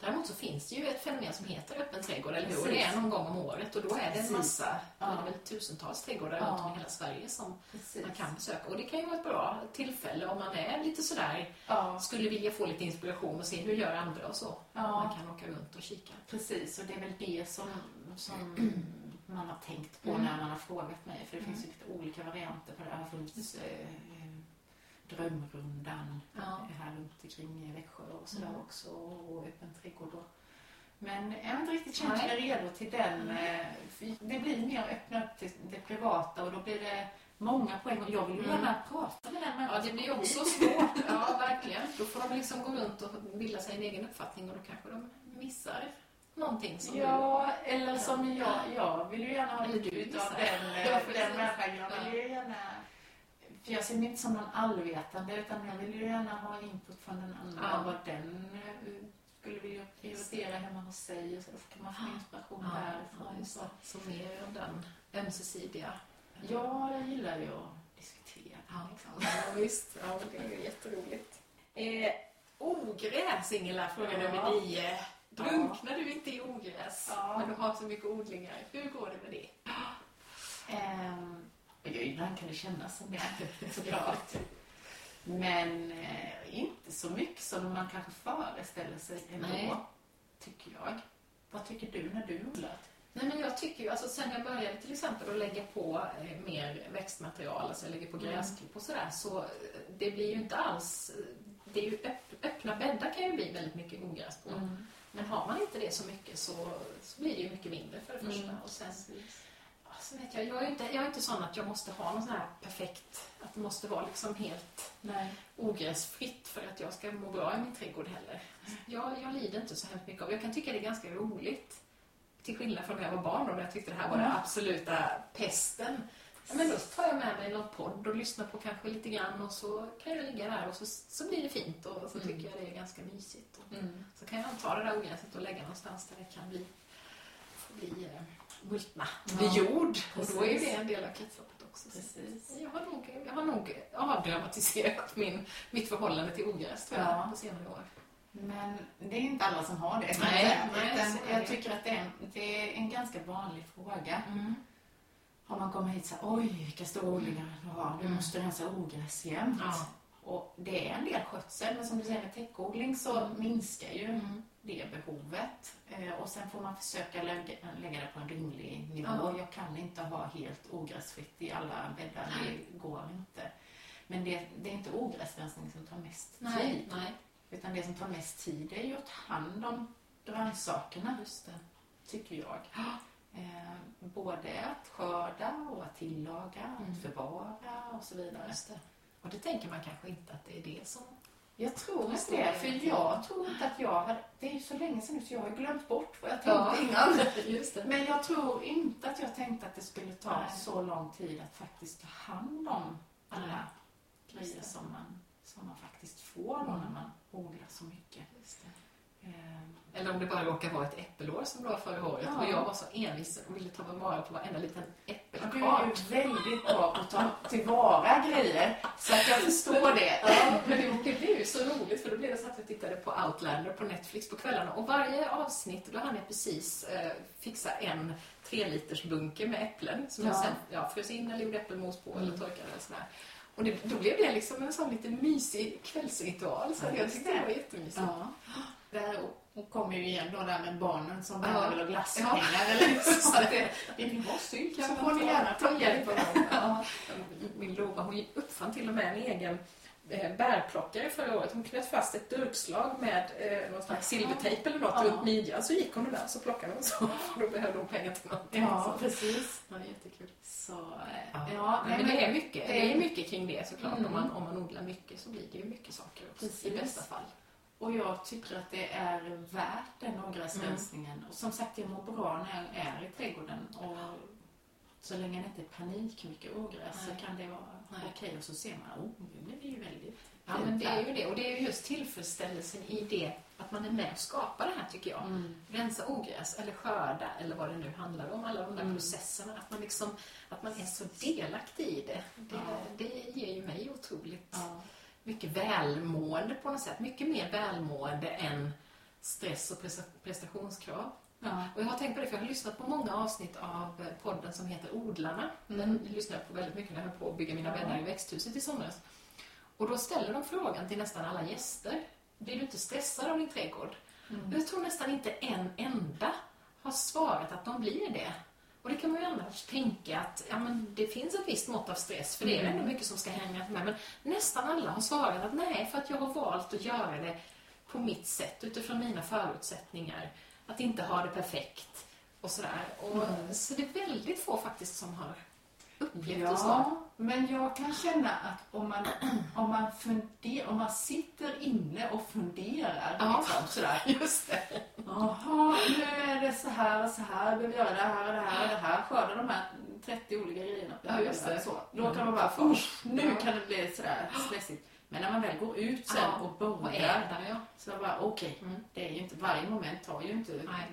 Däremot så finns det ju ett fenomen som heter öppen trädgård, eller hur? Och det är någon gång om året och då är det en massa, Ja. det är väl tusentals trädgårdar Ja. runt om i hela Sverige som Precis. man kan besöka. Och det kan ju vara ett bra tillfälle om man är lite sådär, Ja, skulle vilja få lite inspiration och se hur gör andra och så. Man ja, kan åka runt och kika. precis. Och det är väl det som, som man har tänkt på Mm. när man har frågat mig. För det Mm. finns ju lite olika varianter på det. Det har funnits Drömrundan Ja. här runt omkring i Växjö och sådär Mm. också. Och öppen trädgård. Och, men jag har inte riktigt känt mig redo till den. Mm. eh, Det blir mer öppna upp till det privata och då blir det många poäng. Och jag vill ju Mm. gärna prata med den Ja, människan det som blir också svårt. Ja, verkligen. Då får de liksom gå runt och bilda sig en egen uppfattning och då kanske de missar någonting som Ja, eller som jag. Jag vill ju gärna ha Eller du utbyte gissar. av den, eh, Ja, den människan. Jag vill ju gärna... För jag ser mig inte som någon allvetande utan jag vill ju gärna ha input från den andra. Ja. Vad den eh, skulle vilja prioritera hemma hos sig och så då kan man få inspiration Ja, ja, därifrån. just Så. Så mer av den ömsesidiga. Ja, jag gillar ju att diskutera. Ja, Liksom. ja visst. Ja, det är ju jätteroligt. Eh, ogräs, Ingela, fråga Ja. nummer nio. Drunknar du inte i ogräs Ja. när du har så mycket odlingar? Hur går det med det? Ehm, ja, ibland kan det kännas som det, såklart. Men eh, inte så mycket som man kanske föreställer sig ändå, Nej. tycker jag. Vad tycker du när du odlar? Nej, men jag tycker ju, alltså sen jag började till exempel att lägga på eh, mer växtmaterial, alltså jag lägger på Mm. gräsklipp och sådär, så eh, det blir ju inte alls, eh, det är ju öpp, öppna bäddar kan ju bli väldigt mycket ogräs på. Mm. Men har man inte det så mycket så, så blir det ju mycket mindre för det första. Mm. Och sen, sen vet jag, jag är, inte, jag är inte sån att jag måste ha någon sån här perfekt, att det måste vara liksom helt Nej. ogräsfritt för att jag ska må bra i min trädgård heller. Jag, jag lider inte så hemskt mycket av Jag kan tycka det är ganska roligt. Till skillnad från när jag var barn då, när jag tyckte det här var den Mm. absoluta pesten. Ja, men då tar jag med mig någon podd och lyssnar på kanske lite grann och så kan jag ligga där och så, så blir det fint och så Mm. tycker jag det är ganska mysigt. Och Mm. så kan jag ta det där ogräset och lägga någonstans där det kan bli, bli multna, bli Ja, jord. Och då är precis. det en del av kretsloppet också. Så Precis. jag har nog, jag har nog avdramatiserat min, mitt förhållande till ogräs tror jag, Ja. på senare år. Men det är inte alla som har det. Nej, nej, Utan jag tycker att det är, en, det är en ganska vanlig fråga. Mm. Om man kommer hit så här, oj vilka stora odlingar du har, du Mm. måste rensa ogräs jämt. Ja. Och det är en del skötsel, men som du säger med täckodling så minskar ju Mm. Det behovet. Eh, och sen får man försöka lägga, lägga det på en rimlig nivå. Ja. Jag kan inte ha helt ogräsfritt i alla bäddar, det går inte. Men det, det är inte ogräsrensning som tar mest Nej, tid. nej, Utan det som tar mest tid är ju att ta hand om grönsakerna, just det. tycker jag. Eh, både att skörda och att tillaga, Mm. att förvara och så vidare. Just det. Och det tänker man kanske inte att det är det som... Jag tror inte det, för jag tror inte att jag hade... Det är ju så länge sedan nu så jag har glömt bort vad jag Ja. tänkte innan. Just det. Men jag tror inte att jag tänkte att det skulle ta Nej. så lång tid att faktiskt ta hand om alla grejer som man, som man faktiskt får då Mm. när man odlar så mycket. Eller om det bara råkar vara ett äppelår som var förra året Ja. och jag var så envis och ville ta vara på varenda liten Du är äppelkart. ju väldigt bra på att ta tillvara grejer, så att jag förstår det. Ja, men det, blev ju så roligt för då blev det så att vi tittade på Outlander på Netflix på kvällarna och varje avsnitt då hann jag precis eh, fixa en tre liters bunke med äpplen som jag Ja. sen ja, frös in eller gjorde äppelmos på Mm. eller torkade eller sådär. Och det, då blev det liksom en sån lite mysig kvällsritual så Ja, jag tyckte det det. var jättemysigt. Ja. Där och kommer ju igen då där med barnen som Ja. gärna vill ha glasspengar eller så. Att det, vill ni ha sylt så får ni gärna ta hjälp av dem. Ja. Min Lova hon uppfann till och med en egen eh, bärplockare förra året. Hon knöt fast ett durkslag med eh, någon slags silvertejp eller något Ja. runt midjan. Så gick hon där så plockade hon så. För då behövde hon pengar till någonting. Ja, så. precis. Ja, jättekul. Så, eh, Ja, ja, men, nej, det är mycket, det- det är mycket kring det såklart. Mm. Om, man, om man odlar mycket så blir det ju mycket saker också. I bästa fall. Och jag tycker att det är värt den ogräsrensningen. Och som sagt, jag mår bra när jag är i trädgården. Och så länge det inte är panik mycket ogräs Nej. så kan det vara okej. Och så ser man, oh, nu blir det ju väldigt Ja, men det är ju det. Och det är ju just tillfredsställelsen i det att man är med och skapar det här tycker jag. Mm. rensa ogräs eller skörda eller vad det nu handlar om. Alla de där Mm. processerna. Att man, liksom, att man är så delaktig i det. Det, Ja. det ger ju mig otroligt Ja. Mycket välmående på något sätt. Mycket mer välmående än stress och presta- prestationskrav. Ja. Och jag har tänkt på det för jag har lyssnat på många avsnitt av eh, podden som heter Odlarna. Mm. Den lyssnade jag på väldigt mycket när jag höll på att bygga mina bäddar i växthuset i somras. Och då ställer de frågan till nästan alla gäster. Blir du inte stressad av din trädgård? Mm. Jag tror nästan inte en enda har svarat att de blir det. Och det kan man ju annars tänka att ja, men det finns ett visst mått av stress, för det är Mm. ändå mycket som ska hänga med. Men nästan alla har svarat att nej, för att jag har valt att göra det på mitt sätt, utifrån mina förutsättningar. Att inte ha det perfekt och sådär. Och, Mm. Så det är väldigt få faktiskt som har upplevt det så. Ja, men jag kan känna att om man, om man, funder, om man sitter inne och funderar Ja. liksom, sådär. Just det. Jaha, nu är det så här och så här, behöver göra det här och det här och det här. Skörda de här 30 olika grejerna. Ja, just det. Så. Då kan man bara, usch, nu kan det bli sådär stressigt. Men när man väl går ut sen och Och börjar, där, ja. så bara okej, Mm. det är ju inte, varje moment tar ju inte Nej.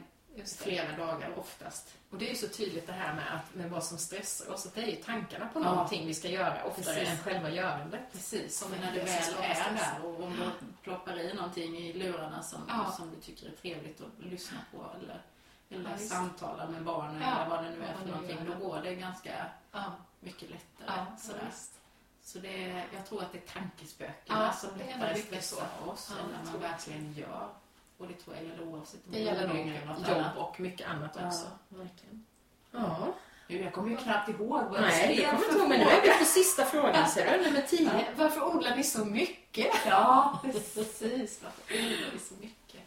Flera dagar oftast. Och det är ju så tydligt det här med, att, med vad som stressar oss, att det är ju tankarna på Ja. någonting vi ska göra oftare Precis. än själva görandet. Precis, Som när du väl är där och om du ploppar i någonting i lurarna som, Ja. som du tycker är trevligt att lyssna på eller, eller Ja, samtala med barnen eller vad det nu är för någonting, då går det ganska mycket lättare. ja sådär. Så det är, jag tror att det är tankespökena Ja, som lättare stressar oss Ja, än när man verkligen gör. Och det tror jag gäller oavsett om Det gäller något jobb annat. och mycket annat Ja. också. Verkligen. Ja. Nu, Jag kommer ju knappt ihåg vad jag Nej, skrev kommer för inte ihåg, men nu är vi på sista frågan, ser du? Nummer 10. Ja. Varför odlar ni så mycket? Ja, precis. Varför odlar vi så mycket?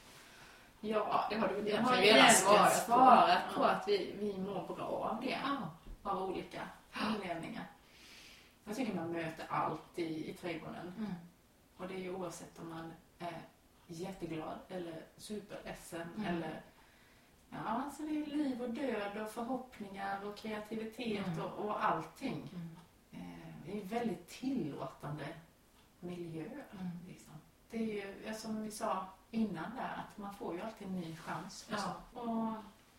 Ja, Ja, det har du väl egentligen redan svarat på. svarat på Ja. att vi, vi mår bra av det. Ja. Av olika anledningar. Jag tycker man möter allt i, i trädgården. Mm. Och det är ju oavsett om man är jätteglad eller superledsen Mm. eller Ja, alltså det är liv och död och förhoppningar och kreativitet Mm. och, och allting. Mm. Eh, det är ju väldigt tillåtande miljö. Mm. Liksom. Det är ju, som vi sa innan där, att man får ju alltid en ny chans. Och Ja. så. Och,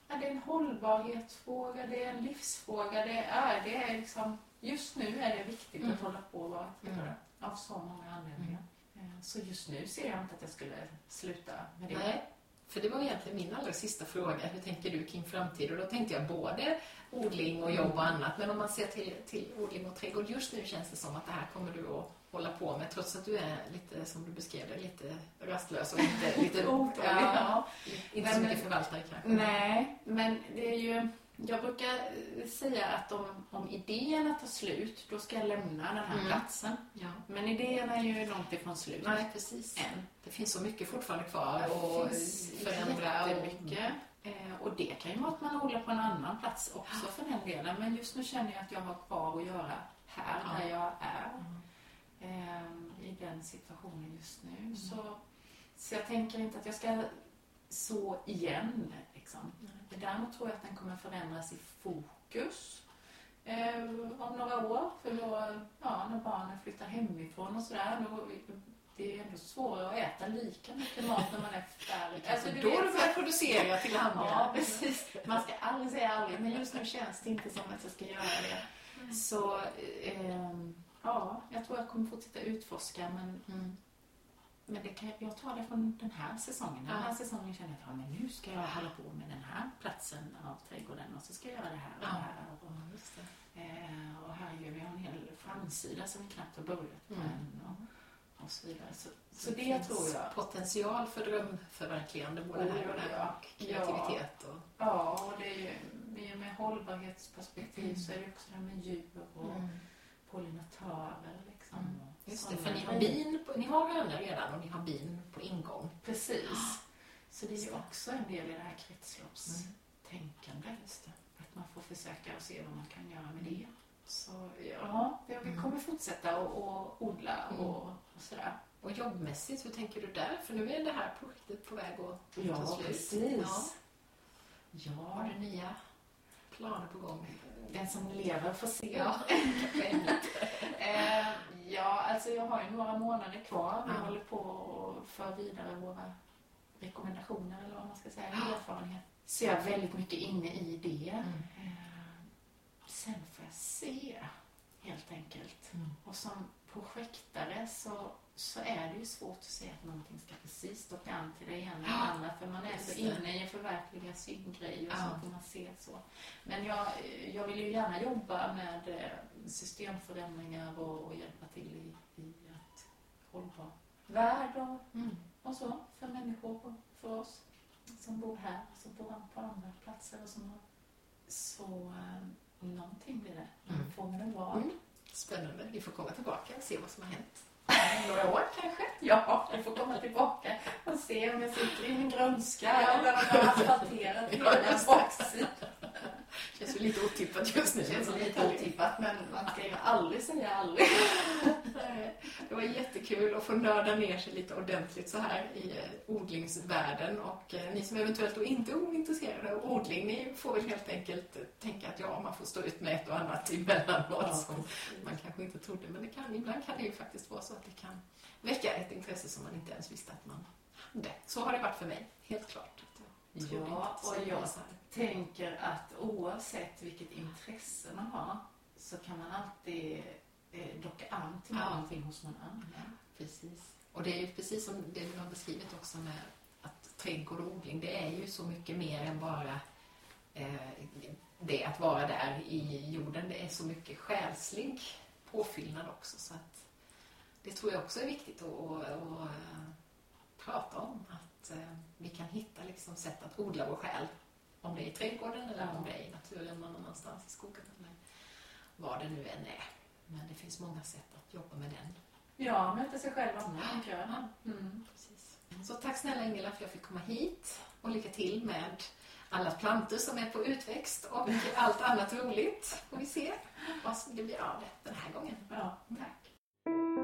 ja, det är en hållbarhetsfråga, det är en livsfråga. Det är, det är liksom, just nu är det viktigt Mm. att hålla på och vara aktiv Mm. av så många anledningar. Eh, Så just nu ser jag inte att jag skulle sluta med det. Nej. För det var egentligen min allra sista fråga. Hur tänker du kring framtiden? Och då tänkte jag både odling och jobb och annat. Men om man ser till, till odling och trädgård just nu känns det som att det här kommer du att hålla på med trots att du är lite, som du beskrev det, lite rastlös och lite, lite Otålig, ja, ja. inte så Men- mycket förvaltare kanske. Nej, men det är ju... Jag brukar säga att om, om idéerna tar slut, då ska jag lämna den här Mm. platsen. Ja. Men idéerna är ju långt ifrån slut. Nej, precis. Än. Det finns så mycket fortfarande kvar finns förändra. Och. Eh, och det kan ju vara att man odlar på en annan plats också för den delen. Men just nu känner jag att jag har kvar att göra här, Ja. där jag är. Mm. ehm, i den situationen just nu. Så, så jag tänker inte att jag ska så igen. Liksom. Däremot tror jag att den kommer förändras i fokus eh, om några år. För då, ja, när barnen flyttar hemifrån och sådär, då, det är ändå svårare att äta lika mycket mat när man är färdig. Alltså, du då vet, du börjar producera till andra. Ja, precis. Man ska aldrig säga aldrig, men just nu känns det inte som att jag ska göra det. Så, ehm, ja, jag tror jag kommer fortsätta utforska, men, Mm. Men det kan, jag tar det från den här säsongen. Den här Ja. säsongen känner jag att men nu ska jag hålla på med den här platsen av trädgården och så ska jag göra det här och Ja. det här. Och, Ja, det. eh, och här gör vi en hel framsida som vi knappt har börjat på Mm. Och, och så vidare. Så, så Det det finns tror jag. potential för drömförverkligande både Oh, här och där ja. och kreativitet. Och, Ja, och det är ju det är med hållbarhetsperspektiv Mm. så är det också det här med djur och pollinatörer. Liksom, Mm. Och Just det, för ni har bin på, ni har gröna redan och ni har bin på ingång. Precis. Så det är ju också en del i det här kretsloppstänkandet. Att man får försöka och se vad man kan göra med det. Så ja, det- vi kommer fortsätta att och odla Mm. och, och sådär. Och jobbmässigt, hur tänker du där? För nu är det här projektet på väg att ta Ja, slut. precis. Ja. Ja, Har du nya planer på gång? Den som lever får se. Ja. Eh, ja, alltså jag har ju några månader kvar. Vi Ja. håller på och för vidare våra rekommendationer eller vad man ska säga, erfarenhet. Så jag är väldigt mycket inne i det. Mm. Eh, sen får jag se, helt enkelt. Mm. Och som projektare så, så är det ju svårt att se att någonting ska precis stocka an till det ena eller Ja, andra för man är så inne i att förverkliga sin grej och Ja. sånt och man ser så. Men jag, jag vill ju gärna jobba med eh, systemförändringar och, och hjälpa till i, i att hållbar värld och, Mm. och så för människor och för oss som bor här, som bor på andra platser och som har så eh, någonting blir det. Mm. Får man en vad? Mm. Spännande. Vi får komma tillbaka och se vad som har hänt. Några år kanske? Ja, jag får komma tillbaka och se om jag sitter i min grönska eller om jag har asfalterat hela just det. baksidan. Känns ju lite otippat just nu. Det känns lite otippat, men man ska ju aldrig säga aldrig. Det var jättekul att få nörda ner sig lite ordentligt så här i eh, odlingsvärlden och eh, ni som eventuellt då inte är ointresserade av odling, ni får väl helt enkelt eh, tänka att ja, man får stå ut med ett och annat emellanåt som man kanske inte trodde, men det kan, ibland kan det ju faktiskt vara så att det kan väcka ett intresse som man inte ens visste att man hade. Så har det varit för mig, helt klart. Ja, och jag- tänker att oavsett vilket intresse man har så kan man alltid docka an till Ja. någonting hos någon annan. Precis. Och det är ju precis som det du har beskrivit också med att trädgård och odling, det är ju så mycket mer än bara eh, det att vara där i jorden. Det är så mycket själslig påfyllnad också. Så att det tror jag också är viktigt att, att, att eh, prata om. Att eh, vi kan hitta liksom sätt att odla vår själ. Om det är i trädgården eller om det är i naturen någon annanstans i skogen eller vad det nu än är. Men det finns många sätt att jobba med den Ja, möta sig själv och jag. Ja. Mm. Precis. Så tack snälla Ingela för att jag fick komma hit och lycka till med alla plantor som är på utväxt och allt annat roligt. Får vi se vad som det blir av det den här gången. Ja, tack.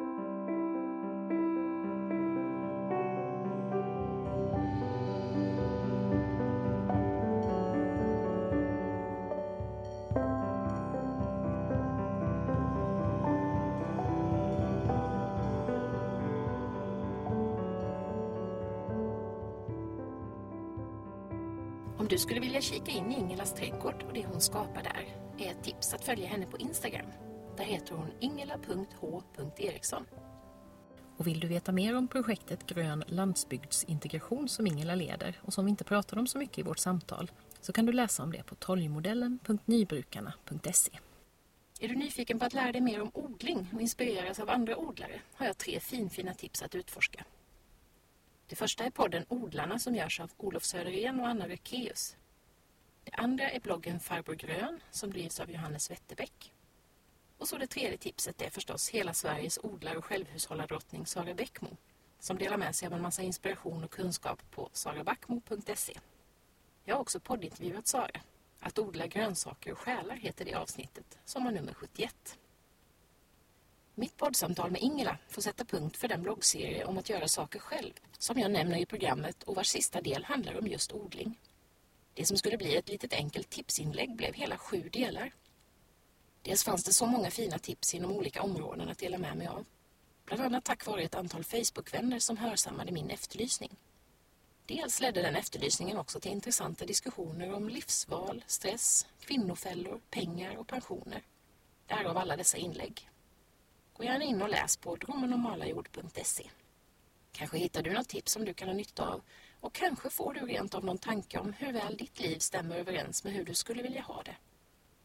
Skulle vilja kika in i Ingelas trädgård och det hon skapar där är ett tips att följa henne på Instagram. Där heter hon ingela.h.eriksson. Och vill du veta mer om projektet Grön landsbygdsintegration som Ingela leder och som vi inte pratade om så mycket i vårt samtal så kan du läsa om det på toljmodellen.nybrukarna.se. Är du nyfiken på att lära dig mer om odling och inspireras av andra odlare har jag tre finfina tips att utforska. Det första är podden Odlarna som görs av Olof Söderén och Anna Rökeus. Det andra är bloggen Farbror Grön som drivs av Johannes Wetterbäck. Och så det tredje tipset är förstås hela Sveriges odlar och självhushållardrottning Sara Bäckmo som delar med sig av en massa inspiration och kunskap på sarabackmo.se. Jag har också poddintervjuat Sara. Att odla grönsaker och själar heter det avsnittet, som har nummer 71. Mitt poddsamtal med Ingela får sätta punkt för den bloggserie om att göra saker själv som jag nämner i programmet och vars sista del handlar om just odling. Det som skulle bli ett litet enkelt tipsinlägg blev hela sju delar. Dels fanns det så många fina tips inom olika områden att dela med mig av. Bland annat tack vare ett antal Facebookvänner som hörsammade min efterlysning. Dels ledde den efterlysningen också till intressanta diskussioner om livsval, stress, kvinnofällor, pengar och pensioner. Därav alla dessa inlägg. Gå gärna in och läs på drömmenommalajord.se. Kanske hittar du något tips som du kan ha nytta av och kanske får du rent av någon tanke om hur väl ditt liv stämmer överens med hur du skulle vilja ha det.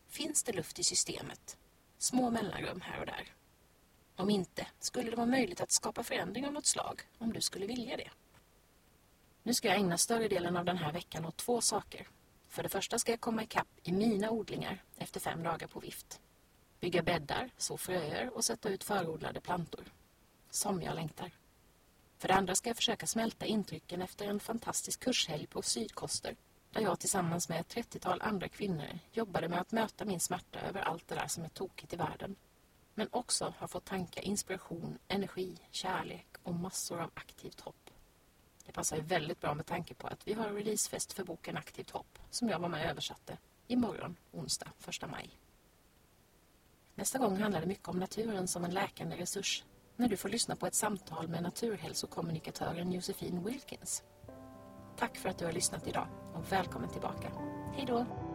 Finns det luft i systemet? Små mellanrum här och där. Om inte, skulle det vara möjligt att skapa förändring av något slag om du skulle vilja det. Nu ska jag ägna större delen av den här veckan åt två saker. För det första ska jag komma ikapp i mina odlingar efter fem dagar på vift. Bygga bäddar, så fröer och sätta ut förodlade plantor. Som jag längtar. För det andra ska jag försöka smälta intrycken efter en fantastisk kurshelg på Sydkoster där jag tillsammans med ett 30-tal andra kvinnor jobbade med att möta min smärta över allt det där som är tokigt i världen. Men också har fått tanka inspiration, energi, kärlek och massor av aktivt hopp. Det passar ju väldigt bra med tanke på att vi har releasefest för boken Aktivt hopp som jag var med och översatte imorgon, onsdag, 1 maj. Nästa gång handlar det mycket om naturen som en läkande resurs när du får lyssna på ett samtal med naturhälsokommunikatören Josefin Wilkins. Tack för att du har lyssnat idag och välkommen tillbaka. Hej då!